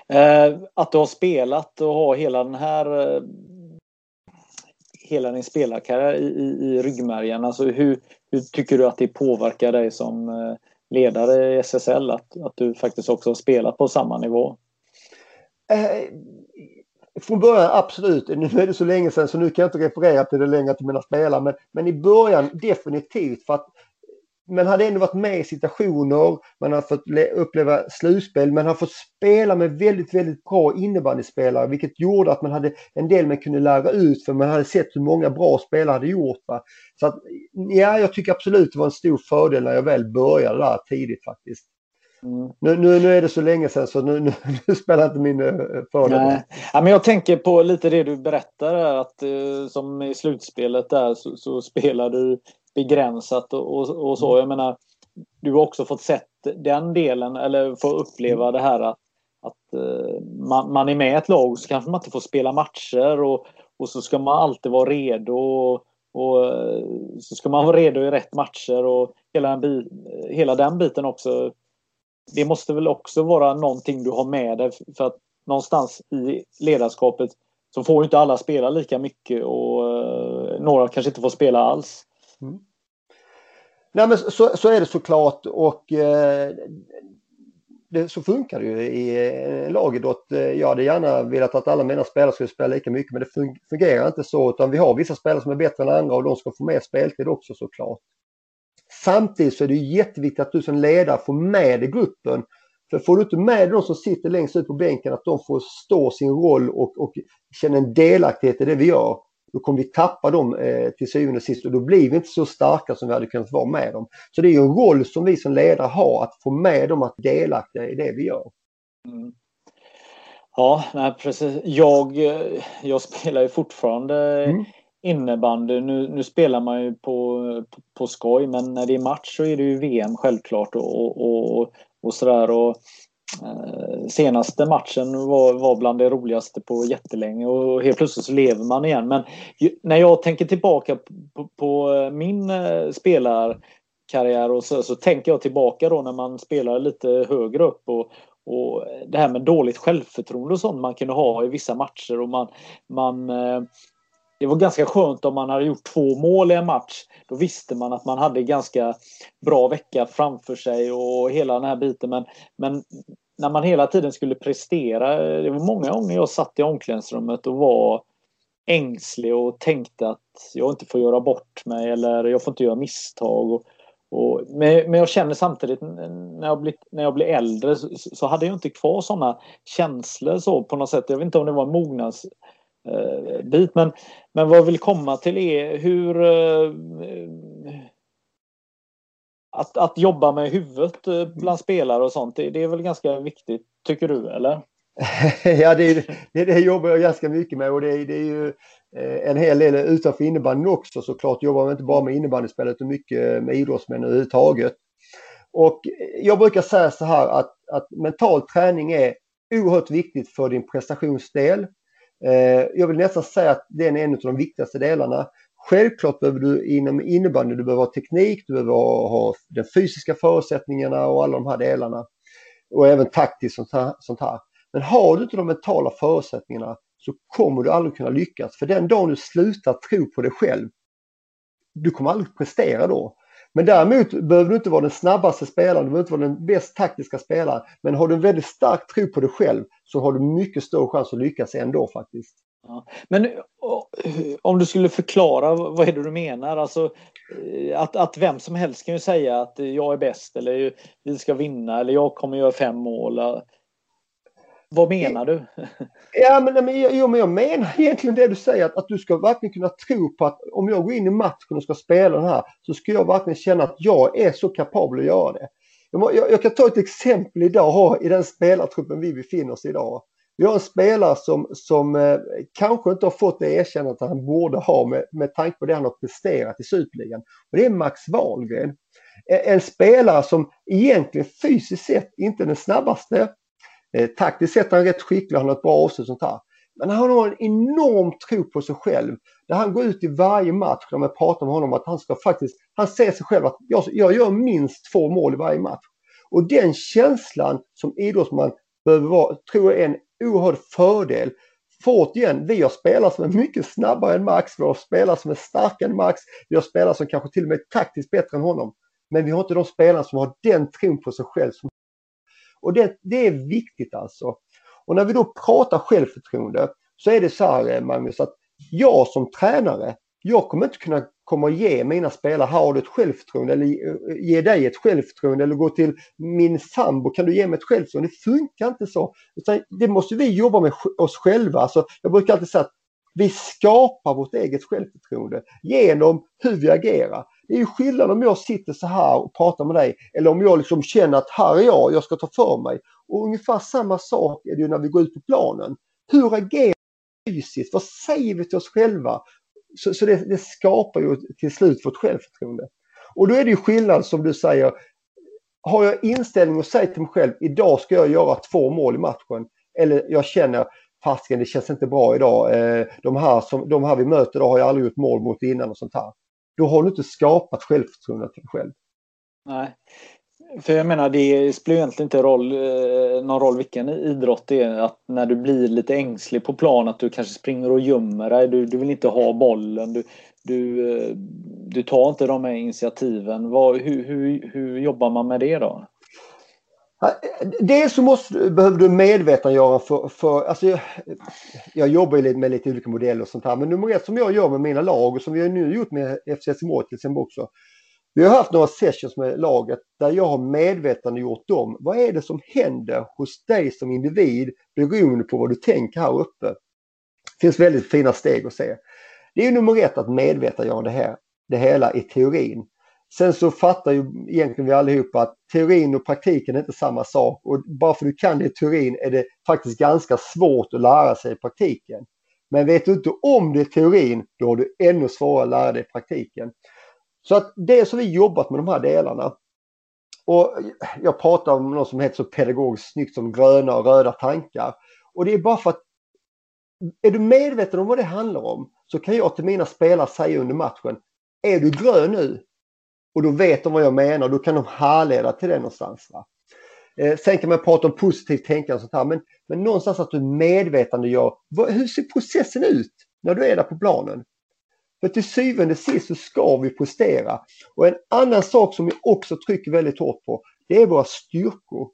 Eh, att du har spelat och har hela den här eh, hela din spelarkarriär i, i, i ryggmärgen. Alltså hur, hur tycker du att det påverkar dig som eh, ledare i SSL att, att du faktiskt också har spelat på samma nivå? Eh, från början absolut. Nu är det så länge sedan så nu kan jag inte referera till det längre till mina spelare. Men, men i början definitivt för att man hade ändå varit med i situationer, man har fått uppleva slutspel, man har fått spela med väldigt, väldigt bra innebandyspelare vilket gjorde att man hade en del man kunde lära ut för man hade sett hur många bra spelare hade gjort. Va? Så att, ja, jag tycker absolut det var en stor fördel när jag väl började där tidigt faktiskt. Mm. Nu, nu, nu är det så länge sedan så nu, nu, nu spelar inte min eh, fördel. Nej. Ja, men jag tänker på lite det du berättar att uh, som i slutspelet där så, så spelar du begränsat och, och, och, så. Mm. Jag menar, du har också fått sett den delen eller få uppleva mm. det här att, att uh, man, man, är med i ett lag så kanske man inte får spela matcher och, och så ska man alltid vara redo. Och, och så ska man vara redo i rätt matcher och hela den, hela den biten också. Det måste väl också vara någonting du har med dig för att någonstans i ledarskapet så får inte alla spela lika mycket och uh, några kanske inte får spela alls. Mm. Nej men så, så är det såklart och eh, det, så funkar det ju i eh, lagidrott. Eh, jag hade gärna velat att alla mina spelare skulle spela lika mycket men det fungerar inte så utan vi har vissa spelare som är bättre än andra och de ska få mer speltid också såklart. Samtidigt så är det jätteviktigt att du som ledare får med dig gruppen. För får du inte med de som sitter längst ut på bänken att de får stå sin roll och, och känna en delaktighet i det vi gör då kommer vi tappa dem eh, till syvende och sist och då blir vi inte så starka som vi hade kunnat vara med dem. Så det är en roll som vi som ledare har att få med dem att delaktiga i det vi gör. Mm. Ja, nej, precis. Jag, jag spelar ju fortfarande mm. innebandy. Nu, nu spelar man ju på, på, på skoj men när det är match så är det ju VM självklart och, och, och, och sådär. Och, Eh, Eh, senaste matchen var, var bland det roligaste på jättelänge och helt plötsligt så lever man igen. Men när jag tänker tillbaka på, på min eh, spelarkarriär och så, så tänker jag tillbaka då när man spelar lite högre upp och, och det här med dåligt självförtroende och sånt man kunde ha i vissa matcher och man, man eh, det var ganska skönt om man hade gjort två mål i en match. Då visste man att man hade ganska bra vecka framför sig och hela den här biten. Men, men när man hela tiden skulle prestera. Det var många gånger jag satt i omklädningsrummet och var ängslig och tänkte att jag inte får göra bort mig eller jag får inte göra misstag. Och, och, men, men jag känner samtidigt när jag blir, när jag blir äldre så, så hade jag inte kvar sådana känslor så på något sätt. Jag vet inte om det var en mognads Eh, bit. Men, men vad jag vill komma till är hur eh, att, att jobba med huvudet eh, bland spelare och sånt, det, det är väl ganska viktigt, tycker du, eller? ja, det, det, det jobbar jag ganska mycket med och det, det är ju eh, en hel del utanför innebandyn också såklart. Jobbar man inte bara med innebandyspel utan mycket med idrottsmän överhuvudtaget. Och jag brukar säga så här att, att mental träning är oerhört viktigt för din prestationsdel. Eh, jag vill nästan säga att den är en av de viktigaste delarna. Självklart behöver du inom innebandy, du behöver ha teknik, du behöver ha de fysiska förutsättningarna och alla de här delarna. Och även taktiskt sånt här. Sånt här. Men har du inte de mentala förutsättningarna så kommer du aldrig kunna lyckas. För den dagen du slutar tro på dig själv, du kommer aldrig prestera då. Men däremot behöver du inte vara den snabbaste spelaren, du behöver inte vara den bäst taktiska spelaren. Men har du en väldigt stark tro på dig själv så har du mycket större chans att lyckas ändå faktiskt. Ja. Men om du skulle förklara, vad är det du menar? Alltså, eh, att, att vem som helst kan ju säga att jag är bäst eller vi ska vinna eller jag kommer göra fem mål. Vad menar du? Ja, men, men, jag, men jag menar egentligen det du säger, att, att du ska verkligen kunna tro på att om jag går in i matchen och ska spela den här så ska jag verkligen känna att jag är så kapabel att göra det. Jag, jag, jag kan ta ett exempel idag i den spelartruppen vi befinner oss i idag. Vi har en spelare som, som eh, kanske inte har fått det erkännandet han borde ha med, med tanke på det han har presterat i Superligan. Och det är Max Wahlgren. En, en spelare som egentligen fysiskt sett inte är den snabbaste. Eh, taktiskt sett är han rätt skicklig, han har ett bra avslut sånt här. Men han har en enorm tro på sig själv. Där han går ut i varje match när man pratar med honom att han ska faktiskt, han ser sig själv att jag, jag gör minst två mål i varje match. Och den känslan som idrottsman behöver vara, tror jag är en oerhörd fördel. För återigen, vi har spelare som är mycket snabbare än Max, vi har spelare som är starkare än Max, vi har spelare som kanske till och med är taktiskt bättre än honom. Men vi har inte de spelare som har den tron på sig själv. Och det, det är viktigt alltså. Och när vi då pratar självförtroende så är det så här eh, Magnus att jag som tränare, jag kommer inte kunna komma och ge mina spelare, har du ett självförtroende eller eh, ge dig ett självförtroende eller gå till min sambo, kan du ge mig ett självförtroende? Det funkar inte så. Utan det måste vi jobba med oss själva. Så jag brukar alltid säga att vi skapar vårt eget självförtroende genom hur vi agerar. Det är ju skillnad om jag sitter så här och pratar med dig eller om jag liksom känner att här är jag, jag ska ta för mig. Och ungefär samma sak är det ju när vi går ut på planen. Hur agerar vi fysiskt? Vad säger vi till oss själva? Så, så det, det, skapar ju till slut vårt självförtroende. Och då är det ju skillnad som du säger. Har jag inställning och säger till mig själv idag ska jag göra två mål i matchen. Eller jag känner fasiken det känns inte bra idag. Eh, de, här som, de här vi möter idag har jag aldrig gjort mål mot innan och sånt här. Då har du inte skapat självförtroende till dig själv. Nej. För jag menar det spelar egentligen inte roll, eh, någon roll vilken idrott det är. Att när du blir lite ängslig på plan att du kanske springer och gömmer dig. Du, du vill inte ha bollen. Du, du, eh, du tar inte de här initiativen. Vad, hur, hur, hur jobbar man med det då? Dels så måste, behöver du medvetandegöra för, för alltså jag, jag jobbar med lite olika modeller och sånt här men nummer ett som jag gör med mina lag och som vi har nu gjort med FC Helsingborg till exempel också vi har haft några sessions med laget där jag har medvetandegjort dem. Vad är det som händer hos dig som individ beroende på vad du tänker här uppe? Det finns väldigt fina steg att se. Det är nummer ett att medvetandegöra det här, det hela i teorin. Sen så fattar ju egentligen vi allihopa att teorin och praktiken är inte samma sak och bara för att du kan det i teorin är det faktiskt ganska svårt att lära sig i praktiken. Men vet du inte om det i teorin, då har du ännu svårare att lära dig i praktiken. Så att det är så vi jobbat med de här delarna. Och jag pratar om något som heter så pedagogiskt snyggt som gröna och röda tankar. Och det är bara för att är du medveten om vad det handlar om så kan jag till mina spelare säga under matchen, är du grön nu? Och då vet de vad jag menar, då kan de härleda till det någonstans. Va? Eh, sen kan man prata om positivt tänkande och sånt här, men, men någonstans att du medvetandegör, hur ser processen ut? när du är där på planen. För till syvende och sist så ska vi prestera. Och en annan sak som vi också trycker väldigt hårt på, det är våra styrkor.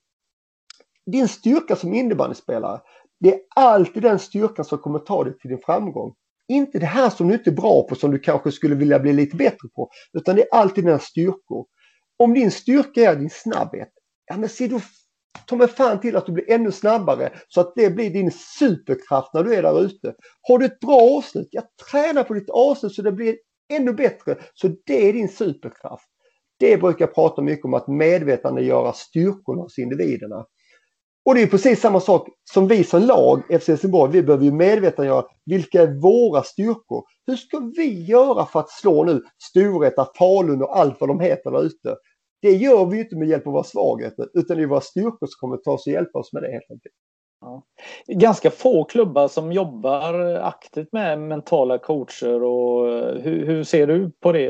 Din styrka som innebandyspelare, det är alltid den styrkan som kommer ta dig till din framgång. Inte det här som du inte är bra på som du kanske skulle vilja bli lite bättre på. Utan det är alltid dina styrkor. Om din styrka är din snabbhet, ja men se då ta mig fan till att du blir ännu snabbare så att det blir din superkraft när du är där ute. Har du ett bra avslut, ja träna på ditt avslut så det blir ännu bättre. Så det är din superkraft. Det brukar jag prata mycket om att medvetandegöra styrkorna hos individerna. Och det är precis samma sak som vi som lag, FC Helsingborg, vi behöver ju medvetandegöra vilka är våra styrkor. Hur ska vi göra för att slå nu Storvreta, Falun och allt vad de heter där ute? Det gör vi ju inte med hjälp av våra svagheter utan det är våra styrkor som kommer ta oss och hjälpa oss med det helt enkelt. Ja. Ganska få klubbar som jobbar aktivt med mentala coacher och eh, hur, hur ser du på det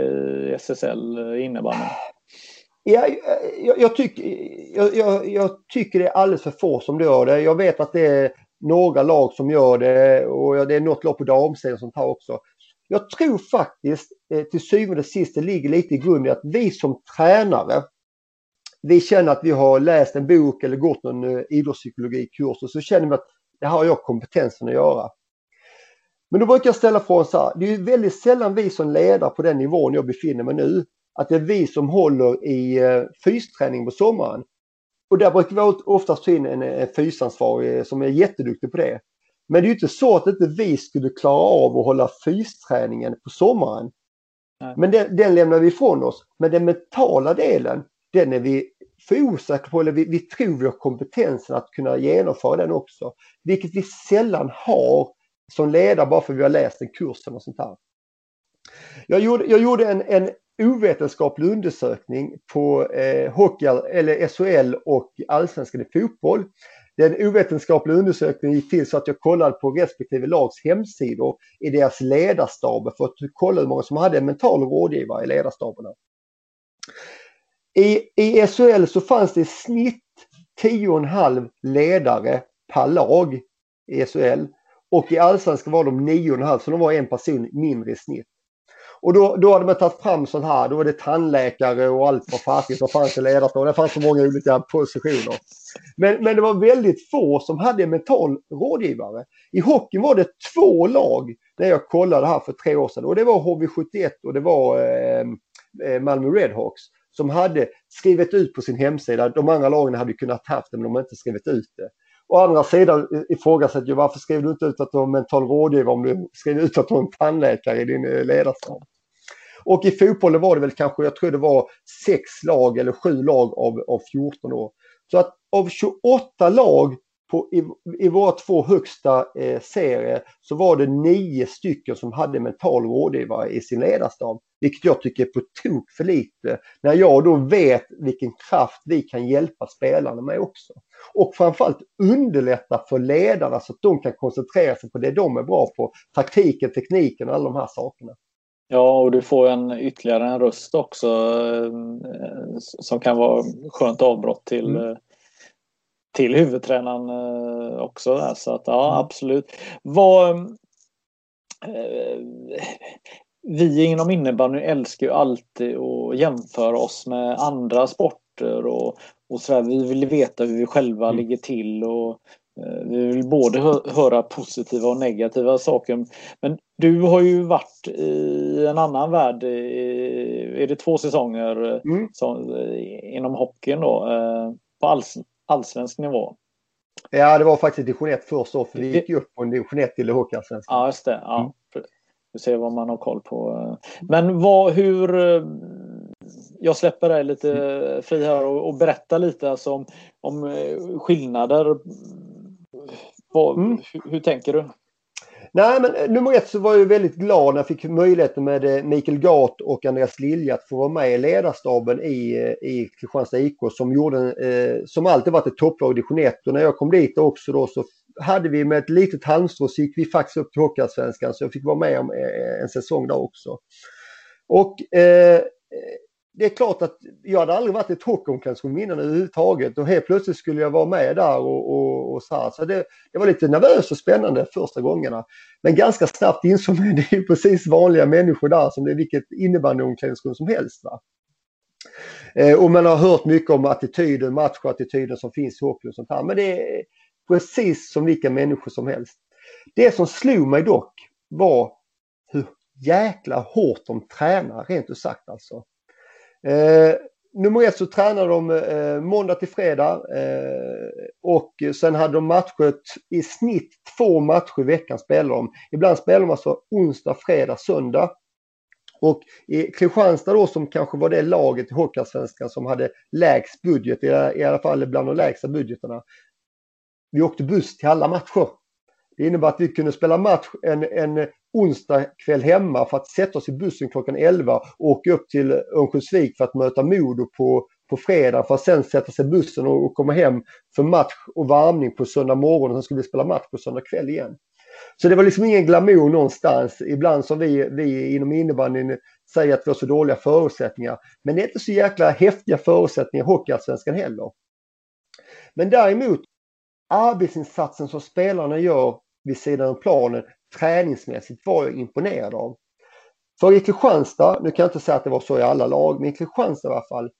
i SSL innebandy? Ja, eh, jag, jag, tycker, jag, jag, tycker det är alldeles för få som gör det. Jag vet att det är några lag som gör det och det är något lag på damsidan som tar också. Jag tror faktiskt eh, till syvende och sist det ligger lite i grunden att vi som tränare vi känner att vi har läst en bok eller gått någon eh, idrottspsykologikurs och så känner vi att det här har jag kompetensen att göra. Men då brukar jag ställa frågan så här, det är väldigt sällan vi som ledare på den nivån jag befinner mig nu, att det är vi som håller i eh, fysträning på sommaren. Och där brukar vi oftast ta in en, en fysansvarig som är jätteduktig på det. Men det är ju inte så att inte vi skulle klara av att hålla fysträningen på sommaren. Nej. Men den, den lämnar vi ifrån oss. Men den mentala delen, den är vi för osäkra på, eller vi, vi tror vi har kompetensen att kunna genomföra den också. Vilket vi sällan har som ledare bara för att vi har läst en kurs eller sånt här. Jag gjorde, jag gjorde en, en ovetenskaplig undersökning på eh, hockey, eller SHL och allsvenskan i fotboll den ovetenskapliga undersökningen gick till så att jag kollade på respektive lags hemsidor i deras ledarstaber för att kolla hur många som hade en mental rådgivare i ledarstaberna. I, I SHL så fanns det i snitt 10,5 ledare per lag i SHL och i allsvenskan var de 9,5 så de var en person mindre i snitt. Och då, då hade man tagit fram sån här, då var det tandläkare och allt vad fasiken som fanns i ledarstaden. Det fanns så många olika positioner. Men, men det var väldigt få som hade en mental rådgivare. I hockeyn var det två lag när jag kollade här för tre år sedan och det var HV71 och det var eh, eh, Malmö Redhawks som hade skrivit ut på sin hemsida. De andra lagen hade kunnat haft det men de hade inte skrivit ut det. Å andra sidan ifrågasätter jag varför skriver du inte ut att du har mental rådgivare om du skriver ut att du har en tandläkare i din eh, ledarstab? Och i fotbollen var det väl kanske, jag tror det var sex lag eller sju lag av, av 14 år. Så att av 28 lag på, i, i våra två högsta eh, serier så var det nio stycken som hade mental rådgivare i sin ledarstab. Vilket jag tycker är på tok för lite. När jag då vet vilken kraft vi kan hjälpa spelarna med också. Och framförallt underlätta för ledarna så att de kan koncentrera sig på det de är bra på. Taktiken, tekniken och alla de här sakerna. Ja, och du får en ytterligare en röst också eh, som kan vara skönt avbrott till, mm. Eh, till huvudtränaren eh, också. Där. Så att ja, mm. absolut. Vad, vi inom innebandy älskar ju alltid att jämföra oss med andra sporter och, och så där. Vi vill veta hur vi själva mm. ligger till och vi vill både höra positiva och negativa saker. Men du har ju varit i en annan värld. Är det två säsonger mm. som, eh, inom hockeyn då? Eh, på alls, allsvensk nivå? Ja, det var faktiskt division 1 först då, för vi gick ju upp på en division 1 till hockeyallsvenskan. Ja, just det. Ja. Mm. Du ser vad man har koll på. Men vad, hur... Jag släpper dig lite fri här och, och berätta lite alltså om, om skillnader vad, mm. hur, hur, tänker du? Nej, men eh, nummer ett så var jag väldigt glad när jag fick möjligheten med eh, Mikael Gart och Andreas Lilja att få vara med i ledarstaben i, eh, i Kristianstad IK som, gjorde, eh, som alltid varit ett topplag i division 1. Och när jag kom dit också då så hade vi med ett litet halmstrå så gick vi faktiskt upp till Hockeyallsvenskan så jag fick vara med om en säsong där också. Och eh, det är klart att jag hade aldrig varit i ett hockeyomklädningsrum innan överhuvudtaget och helt plötsligt skulle jag vara med där och, och, och så här. Så det, det, var lite nervöst och spännande första gångerna. Men ganska snabbt insåg man att det är precis vanliga människor där som det är vilket innebandyomklädningsrum som helst. Va? Eh, och man har hört mycket om attityder, matchattityden som finns i hockey och sånt här. Men det är precis som vilka människor som helst. Det som slog mig dock var hur jäkla hårt de tränar, rent ut sagt alltså. Eh, nummer ett så tränade de eh, måndag till fredag eh, och sen hade de matcher i snitt två matcher i veckan spelade de. Ibland spelade de alltså onsdag, fredag, söndag. Och i Kristianstad då som kanske var det laget i Hockeyallsvenskan som hade lägst budget, i alla fall bland de lägsta budgeterna. Vi åkte buss till alla matcher. Det innebar att vi kunde spela match en, en onsdag kväll hemma för att sätta oss i bussen klockan 11 och åka upp till Örnsköldsvik för att möta Modo på, på fredag för att sen sätta sig i bussen och, och, komma hem för match och varmning på söndag morgon och sen skulle vi spela match på söndag kväll igen. Så det var liksom ingen glamour någonstans. Ibland som vi, vi inom innebandyn säger att vi har så dåliga förutsättningar. Men det är inte så jäkla häftiga förutsättningar i Hockeyallsvenskan heller. Men däremot arbetsinsatsen som spelarna gör vid sidan av planen träningsmässigt var jag imponerad av. För i Kristianstad, nu kan jag inte säga att det var så i alla lag, men i Kristianstad i alla fall,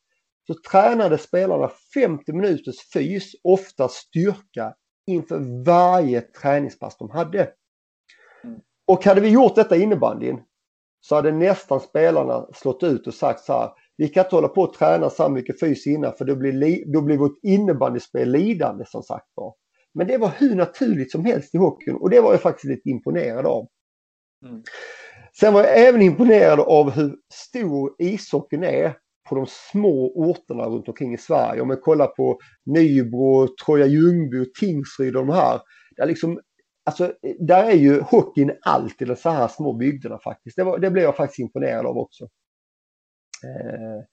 så tränade spelarna 50 minuters fys, ofta styrka, inför varje träningspass de hade. Och hade vi gjort detta innebandyn så hade nästan spelarna slått ut och sagt så här, vi kan inte hålla på att träna så mycket fys innan för då blir, då blir vårt innebandyspel lidande som sagt var. Men det var hur naturligt som helst i hockeyn och det var jag faktiskt lite imponerad av. Mm. Sen var jag även imponerad av hur stor ishockeyn är på de små orterna runt omkring i Sverige. Om man kollar på Nybro, Troja Ljungby, Tingsryd och de här. Där, liksom, alltså, där är ju hockeyn allt i de så här små bygderna faktiskt. Det, var, det blev jag faktiskt imponerad av också. Eh,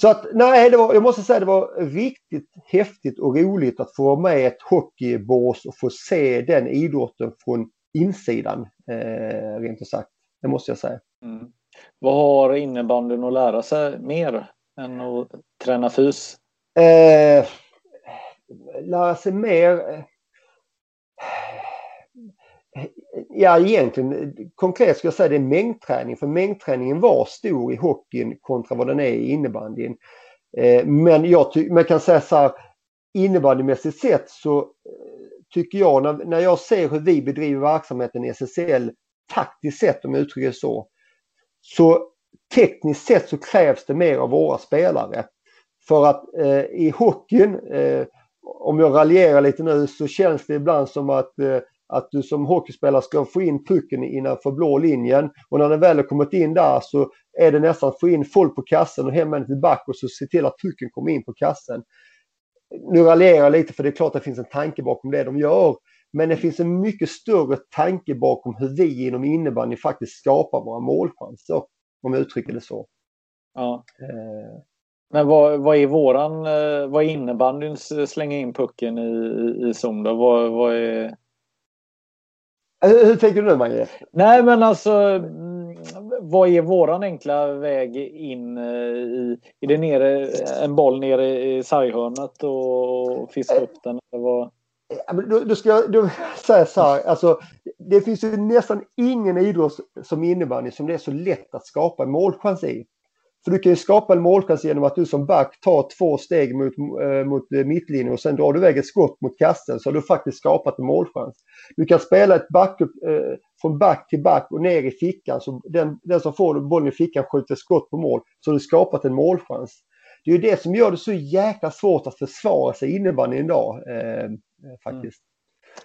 så att nej, det var, jag måste säga det var riktigt häftigt och roligt att få vara med i ett hockeybås och få se den idrotten från insidan, eh, rent ut sagt. Det måste jag säga. Mm. Vad har innebandyn att lära sig mer än att träna fys? Eh, lära sig mer? Ja, egentligen konkret ska jag säga det är mängdträning. För mängdträningen var stor i hockeyn kontra vad den är i innebandyn. Eh, men jag man kan säga så här, innebandymässigt sett så eh, tycker jag när, när jag ser hur vi bedriver verksamheten i SSL taktiskt sett om jag uttrycker det så. Så tekniskt sett så krävs det mer av våra spelare. För att eh, i hockeyn, eh, om jag raljerar lite nu, så känns det ibland som att eh, att du som hockeyspelare ska få in pucken innanför blå linjen och när den väl har kommit in där så är det nästan att få in folk på kassen och hämma den tillbaka och så se till att pucken kommer in på kassen. Nu raljerar jag lite för det är klart att det finns en tanke bakom det de gör. Men det finns en mycket större tanke bakom hur vi inom innebandy faktiskt skapar våra målchanser. Om jag uttrycker det så. Ja. Eh. Men vad, vad är våran, eh, vad är innebandyns slänga in pucken i, i zon då? Vad, vad är... Hur tänker du nu Mange? Nej men alltså mm, vad är våran enkla väg in eh, i, är det nere, en boll nere i sarghörnet och fiska upp den? Eller vad? Då, då ska jag då säga så här, alltså, det finns ju nästan ingen idrott som innebandy som det är så lätt att skapa målchans i. För du kan ju skapa en målchans genom att du som back tar två steg mot, eh, mot eh, mittlinjen och sen drar du iväg ett skott mot kasten så har du faktiskt skapat en målchans. Du kan spela ett back äh, från back till back och ner i fickan så den, den som får bollen i fickan skjuter skott på mål så har du skapat en målchans. Det är ju det som gör det så jäkla svårt att försvara sig innebandyn idag. Eh, eh, faktiskt.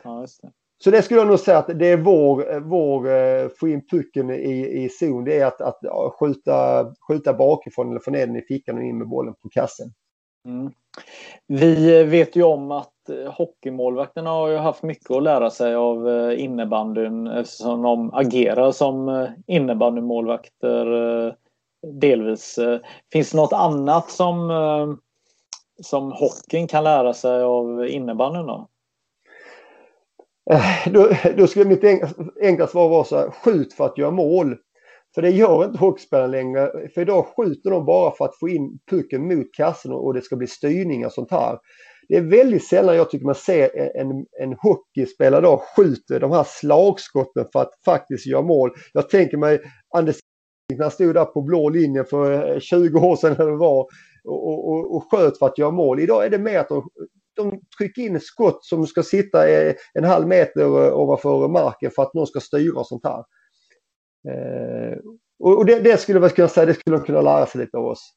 Mm. Ja, just det. Så det skulle jag nog säga att det är vår, vår eh, få in pucken i, i zon. Det är att, att skjuta, skjuta bakifrån eller få ner den i fickan och in med bollen på kassen. Mm. Vi eh, vet ju om att eh, hockeymålvakterna har ju haft mycket att lära sig av innebandyn eftersom de agerar som innebandymålvakter delvis. Finns det något annat som, som hockeyn kan lära sig av innebandyn då? Eh, då, då skulle mitt enkla svar vara så här, skjut för att göra mål. För det gör inte hockeyspelarna längre. För idag skjuter de bara för att få in pucken mot kassen och det ska bli styrning och sånt här. Det är väldigt sällan jag tycker man ser en, en hockeyspelare idag skjuter de här slagskotten för att faktiskt göra mål. Jag tänker mig Anders när han stod där på blå linjen för eh, 20 år sedan eller var och, och, och sköt för att göra mål. Idag är det mer att de, de trycker in skott som ska sitta en halv meter ovanför marken för att någon ska styra och sånt här. Eh, och det, det, skulle man kunna säga, det skulle de kunna lära sig lite av oss.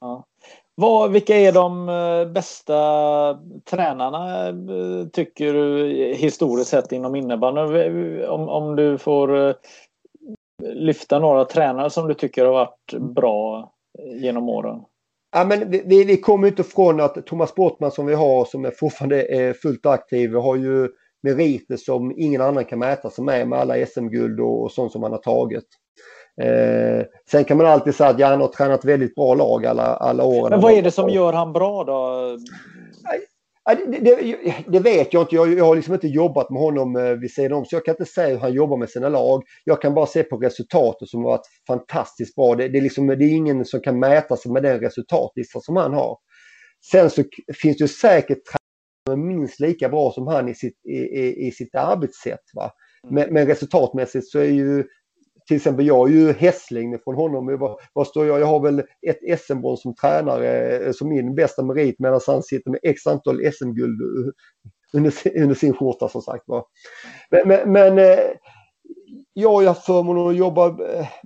Ja. Vad, vilka är de eh, bästa tränarna eh, tycker du historiskt sett inom innebandy? Om, om du får eh, lyfta några tränare som du tycker har varit bra genom åren? Ja, men vi, vi kommer inte ifrån att Thomas Bortman som vi har som är fortfarande är fullt aktiv har ju meriter som ingen annan kan mäta sig med med alla SM-guld och, och sånt som han har tagit. Eh, sen kan man alltid säga att han har tränat väldigt bra lag alla, alla år. Men vad är det som gör han bra då? Det, det, det, vet jag inte. Jag, jag, har liksom inte jobbat med honom eh, vid sidan om så jag kan inte säga hur han jobbar med sina lag. Jag kan bara se på resultatet som har varit fantastiskt bra. Det, det, är liksom, det är ingen som kan mäta sig med den resultatlista som han har. Sen så finns det säkert tränare minst lika bra som han i sitt, i, i, i sitt arbetssätt. Va? Mm. Men, men resultatmässigt så är ju till exempel jag är ju hästlängd från honom. Vad, vad står jag? Jag har väl ett SM-brons som tränare eh, som min bästa merit medan han sitter med x antal SM-guld eh, under, under, sin skjorta som sagt var. Men, men, men eh, jag har haft förmånen att jobba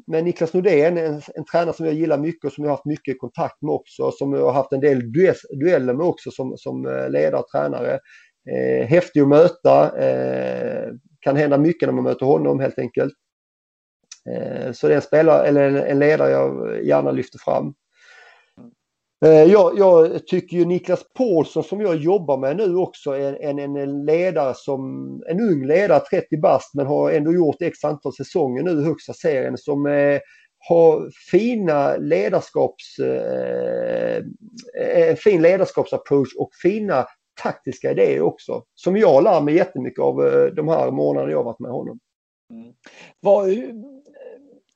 med Niklas Nordén, en, en tränare som jag gillar mycket och som jag har haft mycket kontakt med också, som jag har haft en del dueller med också som, som ledare och tränare. Eh, häftig att möta, eh, kan hända mycket när man möter honom helt enkelt. Eh, så det är en, spelare, eller en ledare jag gärna lyfter fram. Eh, jag, jag, tycker ju Niklas Paulsson som jag jobbar med nu också är en, en, ledare som, en ung ledare, 30 bast men har ändå gjort x antal säsonger nu i högsta serien som eh, har fina ledarskaps, eh, en fin ledarskapsapproach och fina taktiska idéer också. Som jag lär mig jättemycket av de här månaderna jag varit med honom. Mm. Vad,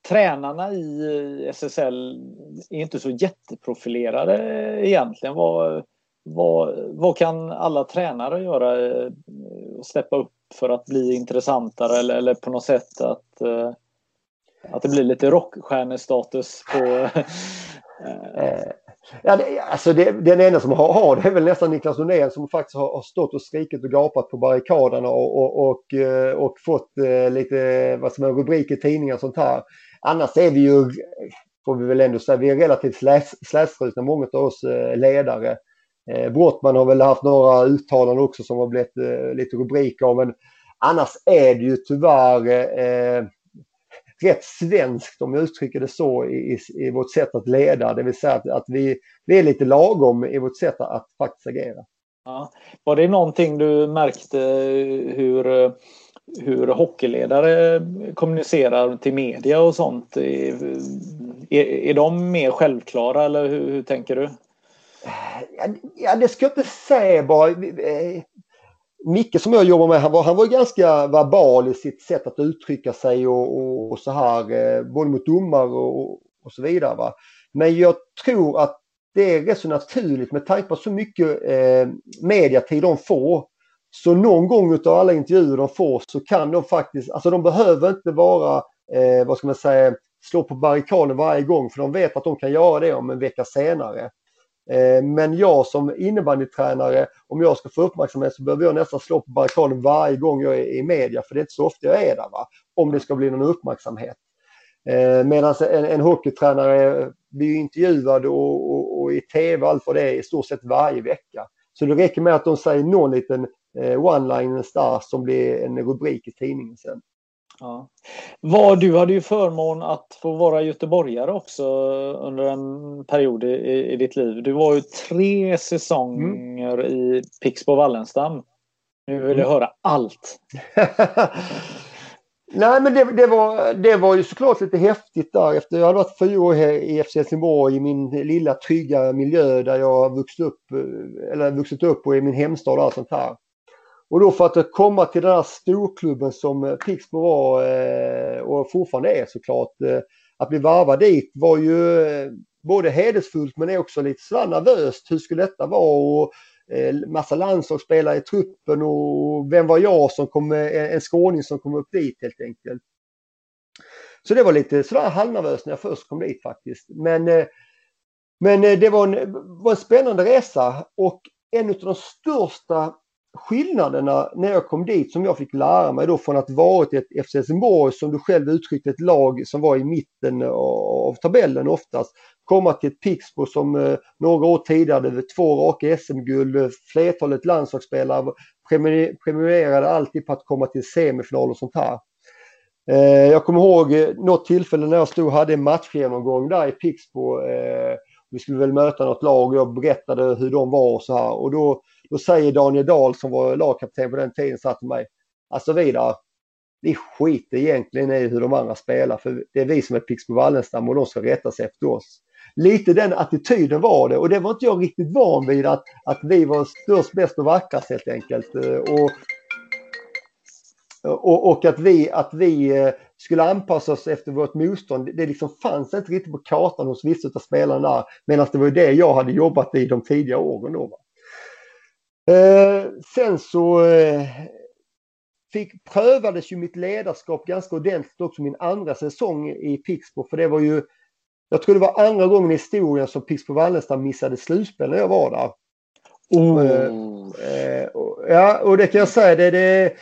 tränarna i SSL är inte så jätteprofilerade egentligen. Vad, vad, vad kan alla tränare göra? Eh, och steppa upp för att bli intressantare eller, eller på något sätt att, eh, att det blir lite rockstjärnestatus på... Eh, ja, det, alltså det, den enda som har, har det är väl nästan Niklas Norén som faktiskt har, har, stått och skrikit och gapat på barrikaderna och, och, och, och fått lite vad som är rubriker i tidningar och sånt här. Annars är vi ju, får vi väl ändå säga, vi är relativt slätstrukna, många av oss eh, ledare. Eh, Brottman har väl haft några uttalanden också som har blivit eh, lite rubriker av, men annars är det ju tyvärr eh, rätt svenskt om jag uttrycker det så i, i, i vårt sätt att leda. Det vill säga att, att, vi, vi är lite lagom i vårt sätt att faktiskt agera. Ja. Var det någonting du märkte hur hur hockeyledare kommunicerar till media och sånt. Är, är, de mer självklara eller hur, hur tänker du? Ja, det ska jag inte säga bara. Eh, Micke som jag jobbar med, han var, han var ganska verbal i sitt sätt att uttrycka sig och, och, och så här, eh, både mot domare och, och så vidare. Va? Men jag tror att det är rätt så naturligt med tanke på så mycket eh, mediatid de får så någon gång utav alla intervjuer de får så kan de faktiskt, alltså de behöver inte vara, eh, vad ska man säga, slå på barrikaden varje gång för de vet att de kan göra det om en vecka senare. Eh, men jag som innebandytränare, om jag ska få uppmärksamhet så behöver jag nästan slå på barrikaden varje gång jag är i media för det är inte så ofta jag är där. Va? Om det ska bli någon uppmärksamhet. Eh, Medan en, en hockeytränare blir intervjuad och, och, och, i tv och allt vad det är i stort sett varje vecka. Så det räcker med att de säger någon liten one-liners där som blir en rubrik i tidningen sen. Ja. Var, du hade ju förmån att få vara göteborgare också under en period i, i ditt liv. Du var ju tre säsonger mm. i Pixbo Wallenstam. Nu vill jag mm. höra allt. Nej men det, det, var, det var ju såklart lite häftigt där efter jag hade varit fyra år i FC Helsingborg i min lilla trygga miljö där jag vuxit upp, eller vuxit upp och i min hemstad och allt sånt här. Och då för att komma till den här storklubben som Pixbo var eh, och fortfarande är såklart. Eh, att bli varvad dit var ju eh, både hedersfullt men också lite sådär nervöst. Hur skulle detta vara? Och, massa landslagsspelare i truppen och vem var jag som kom, en skåning som kom upp dit helt enkelt. Så det var lite sådär halvnervöst när jag först kom dit faktiskt. Men, men det var en, var en spännande resa och en av de största skillnaderna när jag kom dit som jag fick lära mig då från att varit ett FC Helsingborg som du själv uttryckte ett lag som var i mitten av tabellen oftast. Komma till ett Pixbo som eh, några år tidigare hade två raka SM-guld, eh, flertalet landslagsspelare premierade alltid på att komma till semifinal och sånt här. Eh, jag kommer ihåg något tillfälle när jag stod och hade en matchgenomgång där i Pixbo. Vi skulle väl möta något lag och jag berättade hur de var och så här. Och då, då säger Daniel Dahl som var lagkapten på den tiden sa till mig. Alltså vidare, vi skiter egentligen i hur de andra spelar för det är vi som är Pixbo Wallenstam och de ska rätta sig efter oss. Lite den attityden var det och det var inte jag riktigt van vid att, att vi var störst, bäst och vackrast helt enkelt. Och och, och, att vi, att vi eh, skulle anpassa oss efter vårt motstånd, det liksom fanns inte riktigt på kartan hos vissa av spelarna. Medan det var det jag hade jobbat i de tidiga åren. Då, eh, sen så eh, fick, prövades ju mitt ledarskap ganska ordentligt också min andra säsong i Pixbo. För det var ju, jag tror det var andra gången i historien som Pixbo Wallenstam missade slutspel när jag var där. Oh. Eh, ja, och det kan jag säga, det, det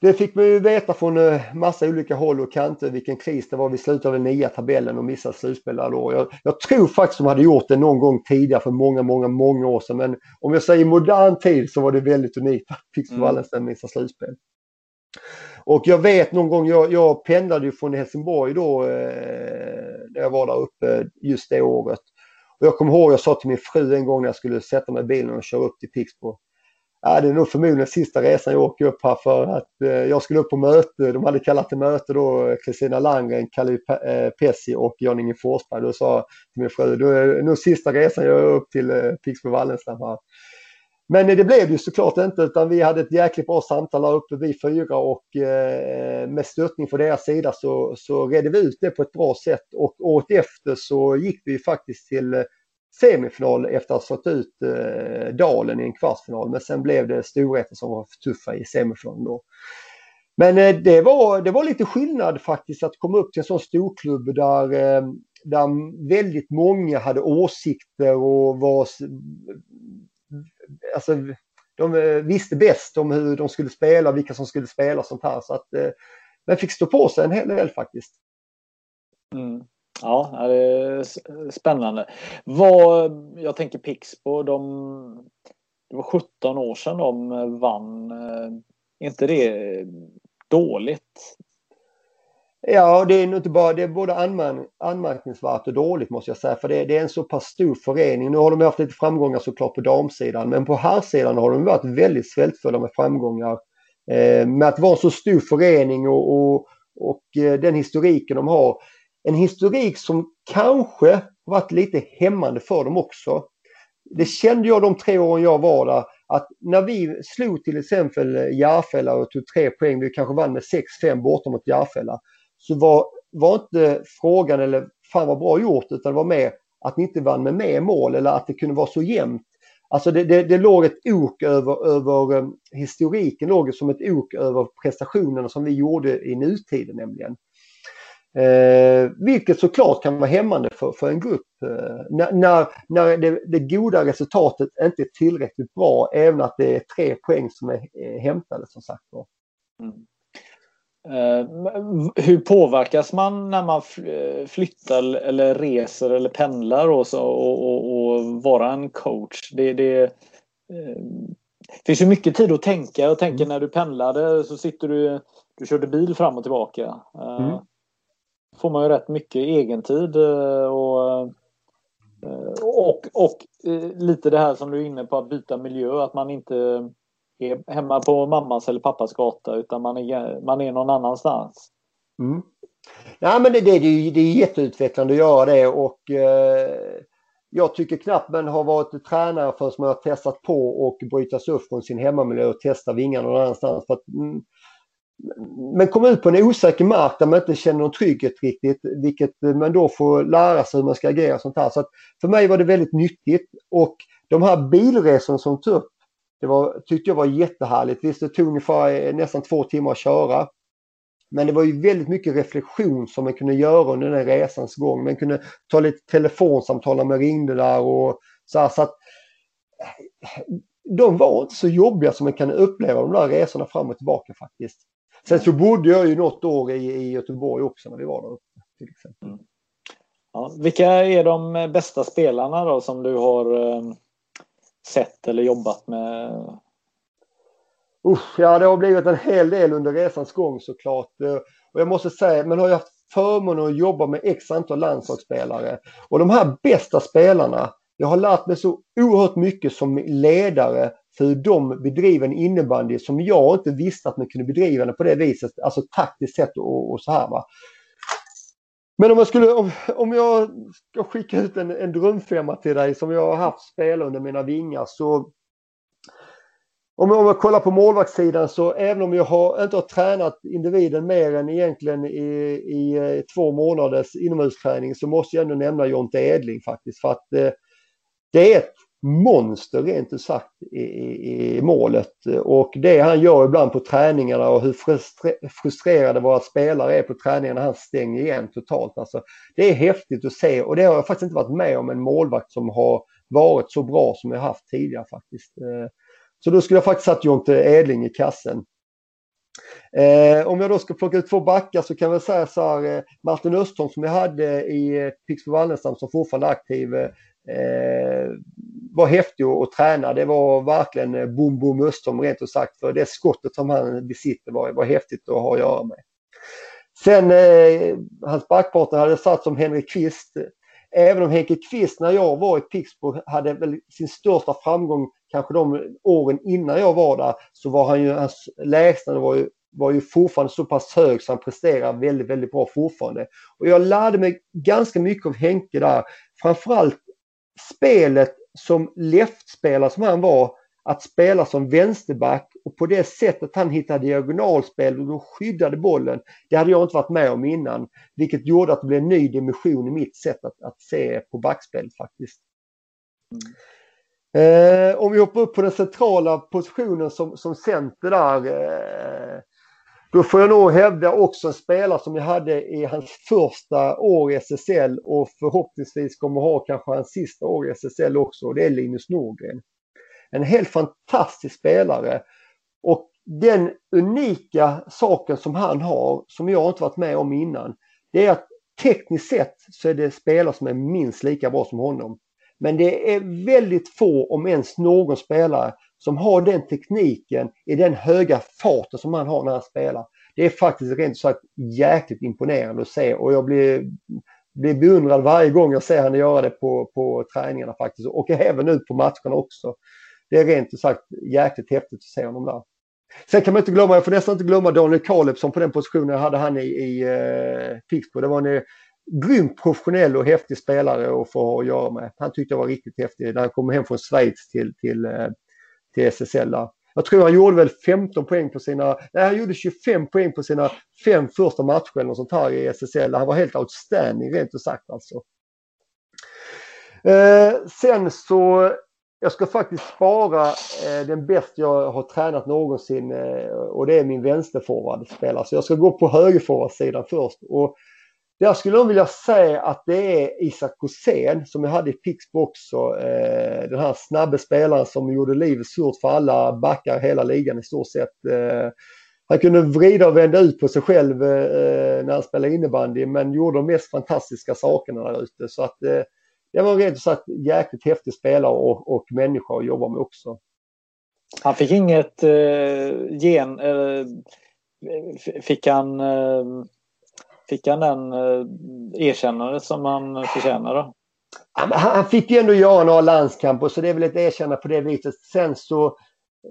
det fick man ju veta från eh, massa olika håll och kanter vilken kris det var. Vi slutade nia tabellen och missade slutspel då. Jag, jag, tror faktiskt de hade gjort det någon gång tidigare för många, många, många år sedan. Men om jag säger modern tid så var det väldigt unikt att Pixbo mm. Wallensten missade slutspel. Och jag vet någon gång, jag, jag pendlade ju från Helsingborg då eh, när jag var där uppe just det året. Och jag kommer ihåg, jag sa till min fru en gång när jag skulle sätta mig i bilen och köra upp till Pixbo ja, det är nog förmodligen sista resan jag åker upp här för att eh, jag skulle upp på möte. De hade kallat till möte då Kristina Landgren, Kalle eh, Pessi och Jan-Inge Forsberg. Då sa jag till min fru, då är det nog sista resan jag är upp till eh, Pixbo Wallenstam här. Men eh, det blev ju såklart inte utan vi hade ett jäkligt bra samtal där uppe vi fyra och eh, med stöttning från deras sida så, så redde vi ut det på ett bra sätt och året efter så gick vi faktiskt till semifinal efter att ha slått ut eh, Dalen i en kvartsfinal. Men sen blev det storheter som var för tuffa i semifinalen då. Men eh, det, var, det var lite skillnad faktiskt att komma upp till en sån storklubb där, eh, där väldigt många hade åsikter och var... Alltså, de eh, visste bäst om hur de skulle spela, vilka som skulle spela och sånt här. Så att, eh, men fick stå på sig en hel del faktiskt. Mm. Ja, det är spännande. Vad, jag tänker Pixbo, de, det var 17 år sedan de vann. Är inte det dåligt? Ja, det är nog inte bara, det är både anmärk, anmärkningsvärt och dåligt måste jag säga. För det, det, är en så pass stor förening. Nu har de haft lite framgångar såklart på damsidan. Men på herrsidan har de varit väldigt svältfödda med framgångar. Eh, med att vara en så stor förening och, och, och eh, den historiken de har en historik som kanske varit lite hämmande för dem också. Det kände jag de tre åren jag var där att när vi slog till exempel Järfälla och tog tre poäng, vi kanske vann med 6-5 borta mot Järfälla, så var, var inte frågan eller fan vad bra gjort utan det var mer att ni inte vann med mer mål eller att det kunde vara så jämnt. Alltså det, det, det låg ett ok över, över eh, historiken, låg som ett ok över prestationerna som vi gjorde i nutiden nämligen. Eh, vilket såklart kan vara hämmande för, för en grupp eh, när, när, när det, det, goda resultatet inte är tillräckligt bra även att det är tre poäng som är, är hämtade som sagt mm. eh, hur påverkas man när man flyttar eller reser eller pendlar och, så, och, och, och vara en coach? Det, det, eh, finns ju mycket tid att tänka. Jag tänker mm. när du pendlade så sitter du, du körde bil fram och tillbaka. Eh, mm får man ju rätt mycket egentid eh, eh, och, och, och lite det här som du är inne på att byta miljö, att man inte är hemma på mammas eller pappas gata utan man är, man är någon annanstans. Mm. Ja, men det, det, det är jätteutvecklande att göra det och eh, jag tycker knappt man har varit tränare förrän man har testat på och bryta sig upp från sin hemmamiljö och testa vingar någon annanstans. För att, mm, men kom ut på en osäker mark där man inte känner någon trygghet riktigt, vilket man då får lära sig hur man ska agera och sånt här. Så att för mig var det väldigt nyttigt och de här bilresorna som tog upp, det var, tyckte jag var jättehärligt. Visst, det tog ungefär eh, nästan två timmar att köra. Men det var ju väldigt mycket reflektion som man kunde göra under den resans gång. Man kunde ta lite telefonsamtal när man ringde där och så här, Så att, de var inte så jobbiga som man kan uppleva de där resorna fram och tillbaka faktiskt. Sen så bodde jag ju något år i, i Göteborg också när vi var där uppe. Till exempel. Mm. Ja, vilka är de bästa spelarna då som du har eh, sett eller jobbat med? Usch, ja, det har blivit en hel del under resans gång såklart. Eh, och jag måste säga, man har ju haft förmånen att jobba med x antal landslagsspelare. Och de här bästa spelarna, jag har lärt mig så oerhört mycket som ledare för hur de bedriver en innebandy som jag inte visste att man kunde bedriva den på det viset, alltså taktiskt sett och, och så här. Va? Men om jag, skulle, om, om jag ska skicka ut en, en drömfemma till dig som jag har haft spela under mina vingar så om jag, om jag kollar på målvaktssidan så även om jag har, inte har tränat individen mer än egentligen i, i, eh, två månaders inomhusträning så måste jag ändå nämna Jonte Edling faktiskt för att eh, det är ett monster rent ut sagt i, i, i, målet. Och det han gör ibland på träningarna och hur frustrerade våra spelare är på träningarna han stänger igen totalt. Alltså, det är häftigt att se och det har jag faktiskt inte varit med om en målvakt som har varit så bra som jag haft tidigare faktiskt. Eh, så då skulle jag faktiskt satt Jonte Edling i kassen. Eh, om jag då ska plocka ut två backar så kan jag säga så här, eh, Martin Östholm som jag hade i eh, Pixbo Wallenstam som fortfarande är aktiv. Eh, eh, var häftig att träna. Det var verkligen eh, bom bom Östholm rent ut sagt. För det skottet som han besitter var, var häftigt att ha att göra med. Sen eh, hans backpartner hade satt som Henrik Kvist. Även om Henke Kvist när jag var i Pixbo hade väl sin största framgång kanske de åren innan jag var där så var han ju, hans lägsta var ju, var ju fortfarande så pass hög så han presterar väldigt, väldigt bra fortfarande. Och jag lärde mig ganska mycket av Henke där. Framförallt spelet som leftspelare som han var, att spela som vänsterback och på det sättet han hittade diagonalspel och då skyddade bollen. Det hade jag inte varit med om innan, vilket gjorde att det blev en ny dimension i mitt sätt att, att se på backspelet faktiskt. Mm. Eh, om vi hoppar upp på den centrala positionen som, som center där. Eh, då får jag nog hävda också en spelare som jag hade i hans första år i SSL och förhoppningsvis kommer ha kanske hans sista år i SSL också. Och det är Linus Norgren. En helt fantastisk spelare. Och den unika saken som han har, som jag inte varit med om innan, det är att tekniskt sett så är det spelare som är minst lika bra som honom. Men det är väldigt få, om ens någon spelare, som har den tekniken i den höga farten som han har när han spelar. Det är faktiskt rent sagt jäkligt imponerande att se och jag blir, blir beundrad varje gång jag ser henne göra det på, på träningarna faktiskt och även nu på matcherna också. Det är rent sagt jäkligt häftigt att se honom där. Sen kan man inte glömma, jag får nästan inte glömma Daniel Kalebsson på den positionen jag hade han i, i uh, Pixbo. Det var en eh, grymt professionell och häftig spelare att få ha att göra med. Han tyckte jag var riktigt häftig när han kom hem från Schweiz till, till, eh, till SSL. Jag tror han gjorde väl 15 poäng på sina, nej han gjorde 25 poäng på sina fem första matcher eller sånt här i SSL. Han var helt outstanding rent ut sagt alltså. Eh, sen så, jag ska faktiskt spara eh, den bästa jag har tränat någonsin eh, och det är min vänsterforwardspelare. Så jag ska gå på högerforwardsidan först. Och där skulle jag vilja säga att det är Isak Kosén som jag hade i Pixbo också. Eh, den här snabbe spelaren som gjorde livet surt för alla backar hela ligan i stort sett. Eh, han kunde vrida och vända ut på sig själv eh, när han spelade innebandy men gjorde de mest fantastiska sakerna där ute. Så att det var rent sagt jäkligt häftig spelare och, och människa att jobba med också. Han fick inget eh, gen... fick han Fick han den eh, erkännande som han förtjänar då? Han fick ju ändå göra några landskamper så det är väl ett erkännande på det viset. Sen så,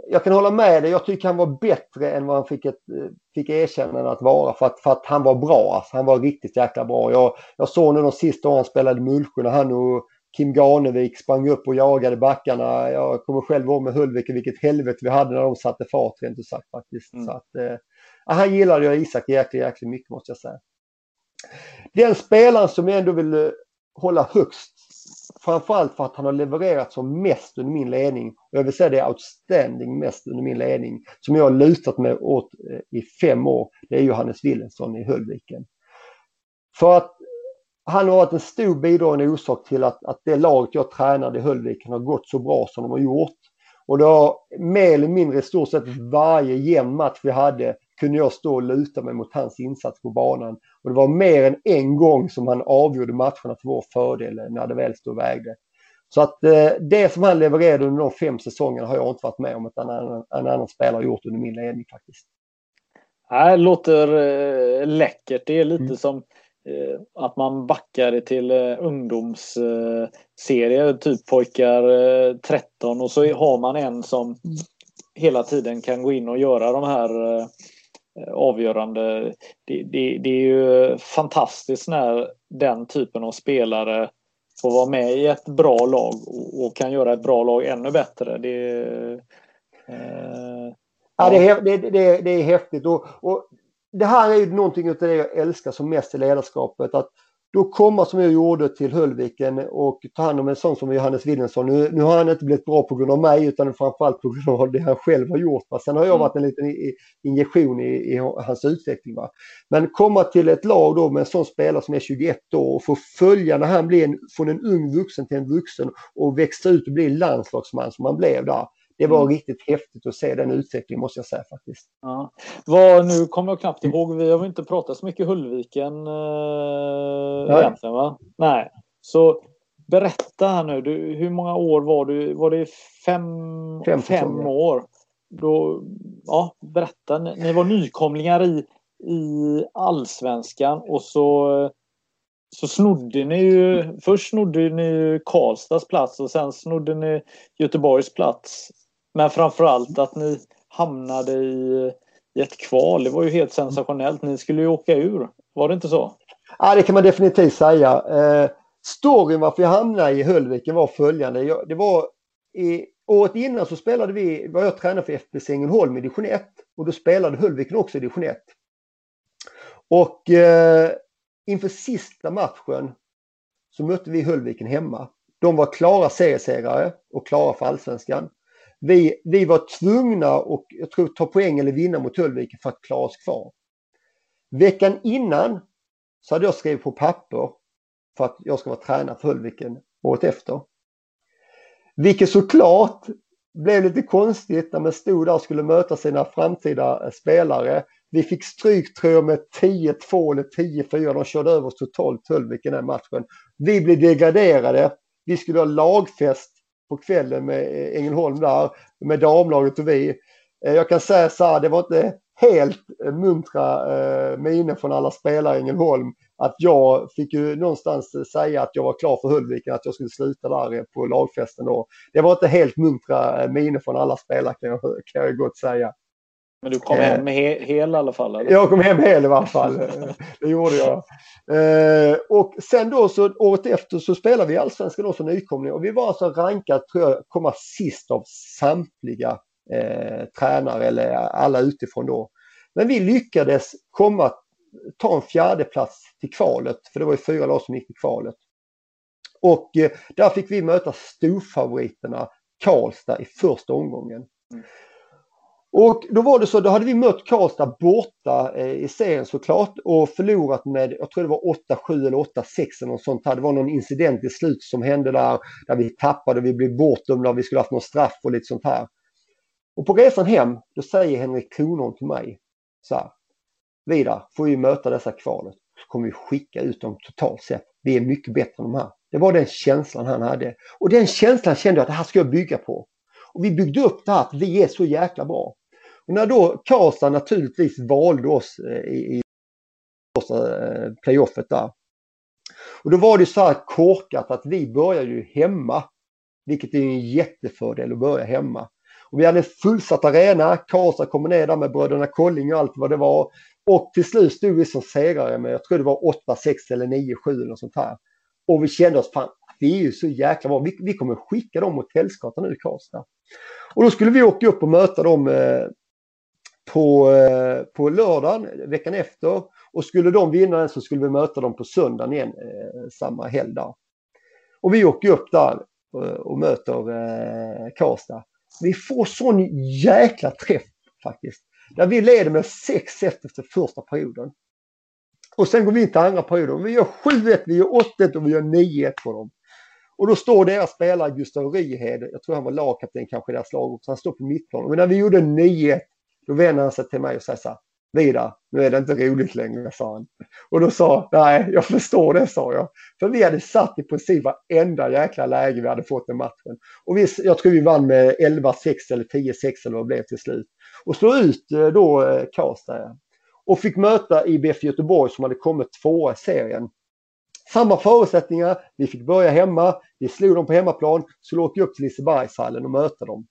jag kan hålla med dig, jag tycker han var bättre än vad han fick, ett, fick erkännande att vara för att, för att han var bra. Alltså, han var riktigt jäkla bra. Jag, jag såg nu de sista åren han spelade Mullsjö när han och Kim Garnevik sprang upp och jagade backarna. Jag kommer själv ihåg med Höllviken vilket helvete vi hade när de satte fart rent ut sagt faktiskt. Mm. Så att, eh, han gillade jag Isak jäkligt, jäkligt mycket måste jag säga. Den spelaren som jag ändå vill eh, hålla högst, framförallt för att han har levererat som mest under min ledning, och jag vill säga det är outstanding mest under min ledning, som jag har lutat mig åt eh, i fem år, det är Johannes Willensson i Höllviken. För att han har varit en stor bidragande orsak till att, att det laget jag tränade i Höllviken har gått så bra som de har gjort. Och det har mer eller mindre i stort sett varje jämn match vi hade kunde jag stå och luta mig mot hans insats på banan. Och det var mer än en gång som han avgjorde matcherna till vår fördel när det väl stod och vägde. Så att eh, det som han levererade under de fem säsongerna har jag inte varit med om att en annan, en annan spelare gjort under min ledning faktiskt. Det låter eh, läckert. Det är lite mm. som Eh, att man backar till eh, ungdomsserier, typ pojkar 13 eh, och så har man en som hela tiden kan gå in och göra de här avgörande. Det, det, det är ju fantastiskt när den typen av spelare får vara med i ett bra lag och, kan göra ett bra lag ännu bättre. Det, eh, ja. det, är, det, det, det är häftigt och, och det här är ju någonting av det jag älskar som mest i ledarskapet. Att då komma som jag gjorde till Höllviken och ta hand om en sån som Johannes Willensson. Nu, nu har han inte blivit bra på grund av mig utan framförallt på grund av det han själv har gjort. Va? Sen har jag mm. varit en liten injektion i, i hans utveckling. Va? Men komma till ett lag då med en sån spelare som är 21 år och få följa när han blir en, från en ung vuxen till en vuxen och växa ut och bli landslagsman som han blev där det var mm. riktigt häftigt att se den utvecklingen måste jag säga faktiskt. Ja. Vad, nu kommer jag knappt ihåg, vi har inte pratat så mycket Hullviken eh, egentligen va? Nej. Så berätta här nu, du, hur många år var du? Var det fem, fem, fem år? Då, ja, berätta, ni, ni var nykomlingar i, i allsvenskan och så så snodde ni ju, först snodde ni Karlstads plats och sen snodde ni Göteborgs plats. Men framförallt att ni hamnade i, i ett kval. Det var ju helt sensationellt. Ni skulle ju åka ur. Var det inte så? Ja, det kan man definitivt säga. Eh, storyn varför jag hamnade i Höllviken var följande. Jag, det var i, året innan så spelade vi, var jag tränare för FBC Ängelholm i division 1 och då spelade Höllviken också i division 1. Och eh, inför sista matchen så mötte vi Höllviken hemma. De var klara seriesegrare och klara för allsvenskan. Vi, vi var tvungna att jag tror, ta poäng eller vinna mot Höllviken för att klara oss kvar. Veckan innan så hade jag skrivit på papper för att jag ska vara tränare för Höllviken året efter. Vilket såklart blev lite konstigt när man stod där och skulle möta sina framtida eh, spelare. Vi fick stryk tror jag med 10-2 eller 10-4. De körde över oss totalt Höllviken den matchen. Vi blev degraderade. Vi skulle ha lagfest på kvällen med eh, Ängelholm där, med damlaget och vi. Eh, jag kan säga så här, det var inte helt eh, muntra eh, miner från alla spelare i Ängelholm att jag fick ju någonstans säga att jag var klar för Höllviken, att jag skulle sluta där på lagfesten då. Det var inte helt muntra miner från alla spelare kan jag, kan jag gott säga. Men du kom hem he hel i alla fall? Eller? Jag kom hem hel i alla fall. det gjorde jag. Eh, och sen då så året efter så spelade vi allsvenskan då som nykomling och vi var alltså rankat, tror jag, komma sist av samtliga eh, tränare eller alla utifrån då. Men vi lyckades komma, ta en fjärde plats till kvalet, för det var ju fyra lag som gick till kvalet. Och eh, där fick vi möta storfavoriterna Karlstad i första omgången. Mm. Och då var det så, då hade vi mött Karlstad borta eh, i serien såklart och förlorat med, jag tror det var 8-7 eller 8-6 eller något sånt Det var någon incident i slutet som hände där, där vi tappade, vi blev bortdömda, vi skulle haft någon straff och lite sånt här. Och på resan hem, då säger Henrik Kronholm till mig så här, Vidar, får vi möta dessa kvalet så kommer vi skicka ut dem totalt sett. Vi är mycket bättre än de här. Det var den känslan han hade. Och den känslan kände jag att det här ska jag bygga på. Och vi byggde upp det här att vi är så jäkla bra. Och när då Karlstad naturligtvis valde oss eh, i, i eh, playoffet där. Och då var det så här korkat att vi började ju hemma. Vilket är en jättefördel att börja hemma. Och vi hade en fullsatt arena. Karlstad kommer ner där med bröderna Kolling och allt vad det var. Och till slut stod vi som segrare med, jag tror det var 8-6 eller 9-7 eller sånt här. Och vi kände oss, fan, vi är ju så jäkla bra. Vi, vi kommer skicka dem mot Hällsgatan nu i Karlstad. Och då skulle vi åka upp och möta dem eh, på, eh, på lördagen veckan efter och skulle de vinna den så skulle vi möta dem på söndagen igen eh, samma helg där. Och vi åker upp där och, och möter eh, Karlstad. Vi får sån jäkla träff faktiskt. Där vi leder med 6-1 efter första perioden. Och sen går vi in till andra perioden. Vi gör 7-1, vi gör 8-1 och vi gör 9-1 på dem. Och då står deras spelare Gustav Ryhed, jag tror han var lagkapten kanske i deras lag också, han står på mittplan. Men när vi gjorde 9-1, då vänder han sig till mig och säger så här, Vida, nu är det inte roligt längre, sa han. Och då sa nej, jag förstår det, sa jag. För vi hade satt i princip varenda jäkla läge vi hade fått i matchen. Och vi, jag tror vi vann med 11-6 eller 10-6 eller vad det blev till slut. Och slog ut eh, då eh, Karlstad. Och fick möta IBF Göteborg som hade kommit tvåa i serien. Samma förutsättningar, vi fick börja hemma, vi slog dem på hemmaplan, så åkte upp till Lisebergshallen och möta dem.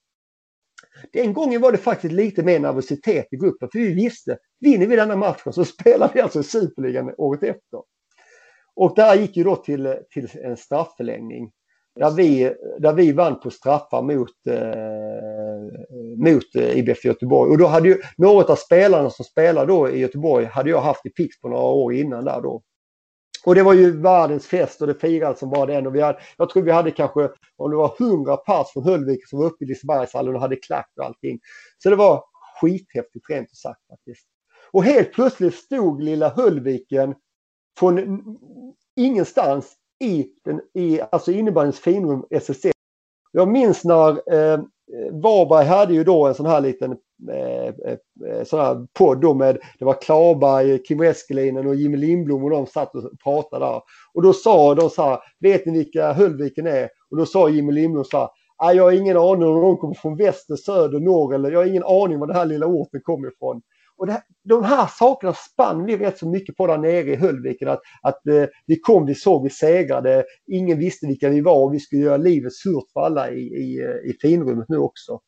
Den gången var det faktiskt lite mer nervositet i gruppen för vi visste, vinner vi denna matchen så spelar vi alltså Superligan året efter. Och där gick ju då till, till en straffförlängning där vi, där vi vann på straffar mot, eh, mot eh, IBF Göteborg. Och då hade ju något av spelarna som spelade då i Göteborg hade jag haft i Pix på några år innan där då. Och det var ju världens fest och det firades som bara den. Och vi hade, jag tror vi hade kanske, om det var 100 pers från Höllvik som var uppe i Lisebergshallen och hade klack och allting. Så det var skithäftigt rent ut sagt faktiskt. Och helt plötsligt stod lilla Höllviken från ingenstans i, den, i alltså innebandyns finrum SSC. Jag minns när eh, eh, Varberg hade ju då en sån här liten Eh, eh, eh, sådana podd då med, det var Klarberg, Kim Eskelinen och Jimmy Lindblom och de satt och pratade där. Och då sa de så här, vet ni vilka Höllviken är? Och då sa Jimmy Lindblom så här, jag har ingen aning om de kommer från väster, söder, norr eller jag har ingen aning var den här lilla orten kommer ifrån. Och det, de här sakerna spann vi rätt så mycket på där nere i Höllviken. Att, att eh, vi kom, vi såg, vi segrade. Ingen visste vilka vi var och vi skulle göra livet surt för alla i, i, i finrummet nu också.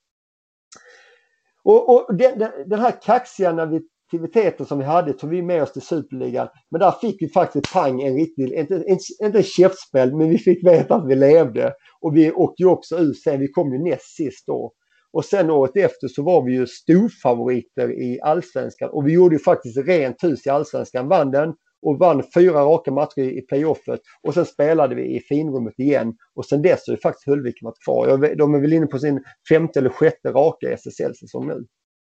Och, och den, den, den här kaxiga naiviteten som vi hade tog vi med oss till Superligan. Men där fick vi faktiskt pang en riktig, inte, inte en käftsmäll, men vi fick veta att vi levde. Och vi åkte ju också ut sen, vi kom ju näst sist då. Och sen året efter så var vi ju storfavoriter i allsvenskan och vi gjorde ju faktiskt rent hus i allsvenskan, vann den och vann fyra raka matcher i playoffet och sen spelade vi i finrummet igen och sen dess har ju faktiskt Höllviken varit kvar. De är väl inne på sin femte eller sjätte raka SSL-säsong nu.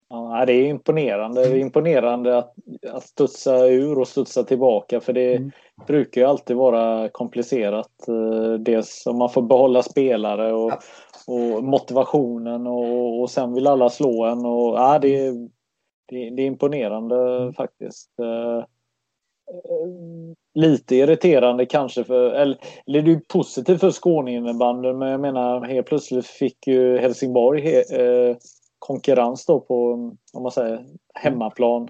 Ja, det är imponerande. Det är imponerande att, att studsa ur och studsa tillbaka för det mm. brukar ju alltid vara komplicerat. Eh, dels om man får behålla spelare och, ja. och motivationen och, och sen vill alla slå en. Och, ja, det, det, det är imponerande mm. faktiskt. Eh, lite irriterande kanske för, eller, eller det är positivt för Skåneinnebandyn men jag menar helt plötsligt fick ju Helsingborg he, eh, konkurrens då på, om man säger, hemmaplan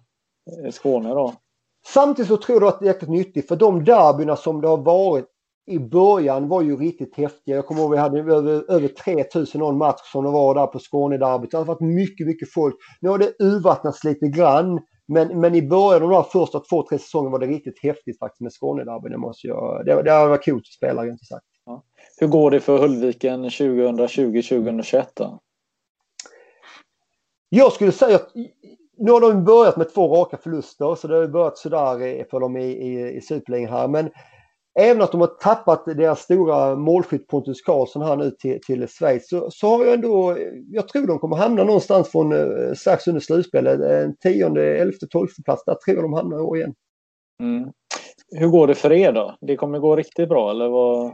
i Skåne då. Samtidigt så tror jag att det är jäkligt nyttigt för de derbyna som det har varit i början var ju riktigt häftiga. Jag kommer ihåg att vi hade över, över 3000 någon match som det var där på Skånederbyt. Det har varit mycket, mycket folk. Nu har det urvattnats lite grann. Men, men i början av de första två, tre säsongerna var det riktigt häftigt faktiskt med Skånederby. Det, måste jag, det, det varit coolt att spela, rent sagt. Ja. Hur går det för Höllviken 2020-2021 då? Jag skulle säga att nu har de börjat med två raka förluster så det har börjat sådär för dem i, i, i Superligan här. Men även att de har tappat deras stora målskytt Pontus Karlsson här nu till, till Schweiz så, så har jag ändå, jag tror de kommer hamna någonstans från eh, strax under slutspelet, en tionde, elfte, tolfte plats. Där tror jag de hamnar i år igen. Mm. Hur går det för er då? Det kommer gå riktigt bra eller vad?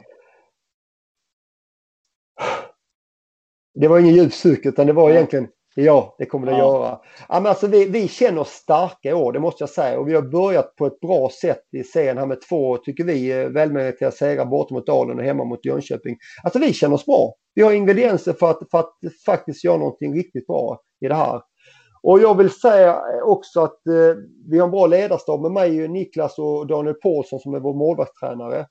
Det var ingen djup utan det var egentligen Ja, det kommer det ja. göra. Ja, men alltså, vi, vi känner oss starka i år, det måste jag säga. Och vi har börjat på ett bra sätt i serien här med två, tycker vi, välmeriterade segrar borta mot Dalen och hemma mot Jönköping. Alltså vi känner oss bra. Vi har ingredienser för att, för att faktiskt göra någonting riktigt bra i det här. Och jag vill säga också att eh, vi har en bra ledarstab med mig, Niklas och Daniel Paulsson som är vår målvaktstränare.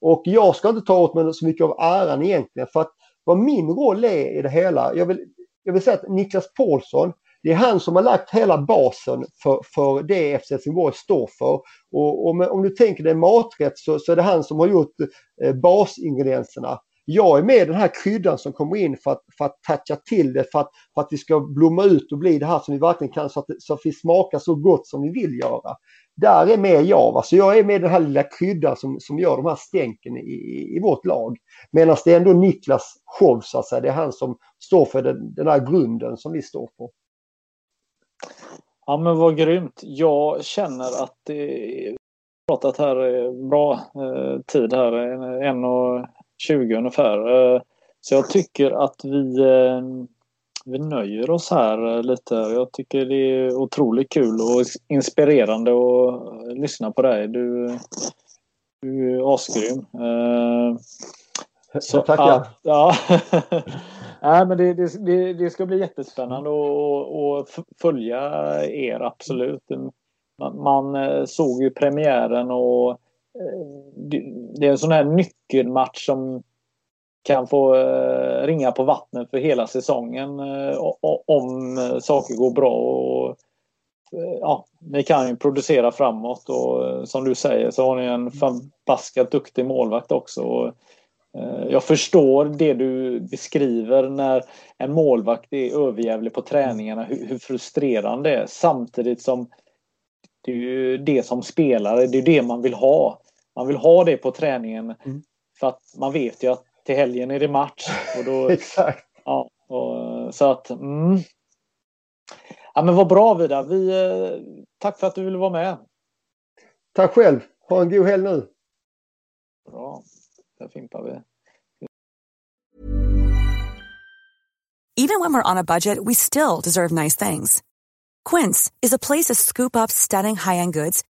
Och jag ska inte ta åt mig så mycket av äran egentligen för att vad min roll är i det hela. Jag vill jag vill säga att Niklas Paulsson, det är han som har lagt hela basen för, för det FC Helsingborg står för. Och, och om, om, du tänker dig maträtt så, så är det han som har gjort eh, basingredienserna jag är med den här kryddan som kommer in för att, för att toucha till det, för att, för att vi ska blomma ut och bli det här som vi verkligen kan så att, så att vi smakar så gott som vi vill göra. Där är med jag. så jag är med den här lilla kryddan som, som gör de här stänken i, i vårt lag. Medan det är ändå Niklas show så att säga. Det är han som står för den, den här grunden som vi står på. Ja men vad grymt. Jag känner att det pratat här eh, bra eh, tid här, eh, en och 20 ungefär. Eh, så jag tycker att vi, eh, vi nöjer oss här lite. Jag tycker det är otroligt kul och inspirerande att lyssna på dig. Du, du är asgrym. Så, Tackar. Att, ja. Nej, men det, det, det, ska bli jättespännande att följa er, absolut. Man, man såg ju premiären och det är en sån här nyckelmatch som kan få eh, ringa på vattnet för hela säsongen eh, om saker går bra. Och, eh, ja, ni kan ju producera framåt och som du säger så har ni en förbaskat duktig målvakt också. Jag förstår det du beskriver när en målvakt är överjävlig på träningarna, hur frustrerande det är samtidigt som det är ju det som spelare, det är det man vill ha. Man vill ha det på träningen mm. för att man vet ju att till helgen är det match. Och då, Exakt. Ja, och, så att... Mm. Ja, men vad bra Vidar. Vi, eh, tack för att du ville vara med. Tack själv. Ha en god helg nu. Bra. Där fimpar vi. Even when we're on a budget we still deserve nice things. Quince is a place to scoop up stunning high-end goods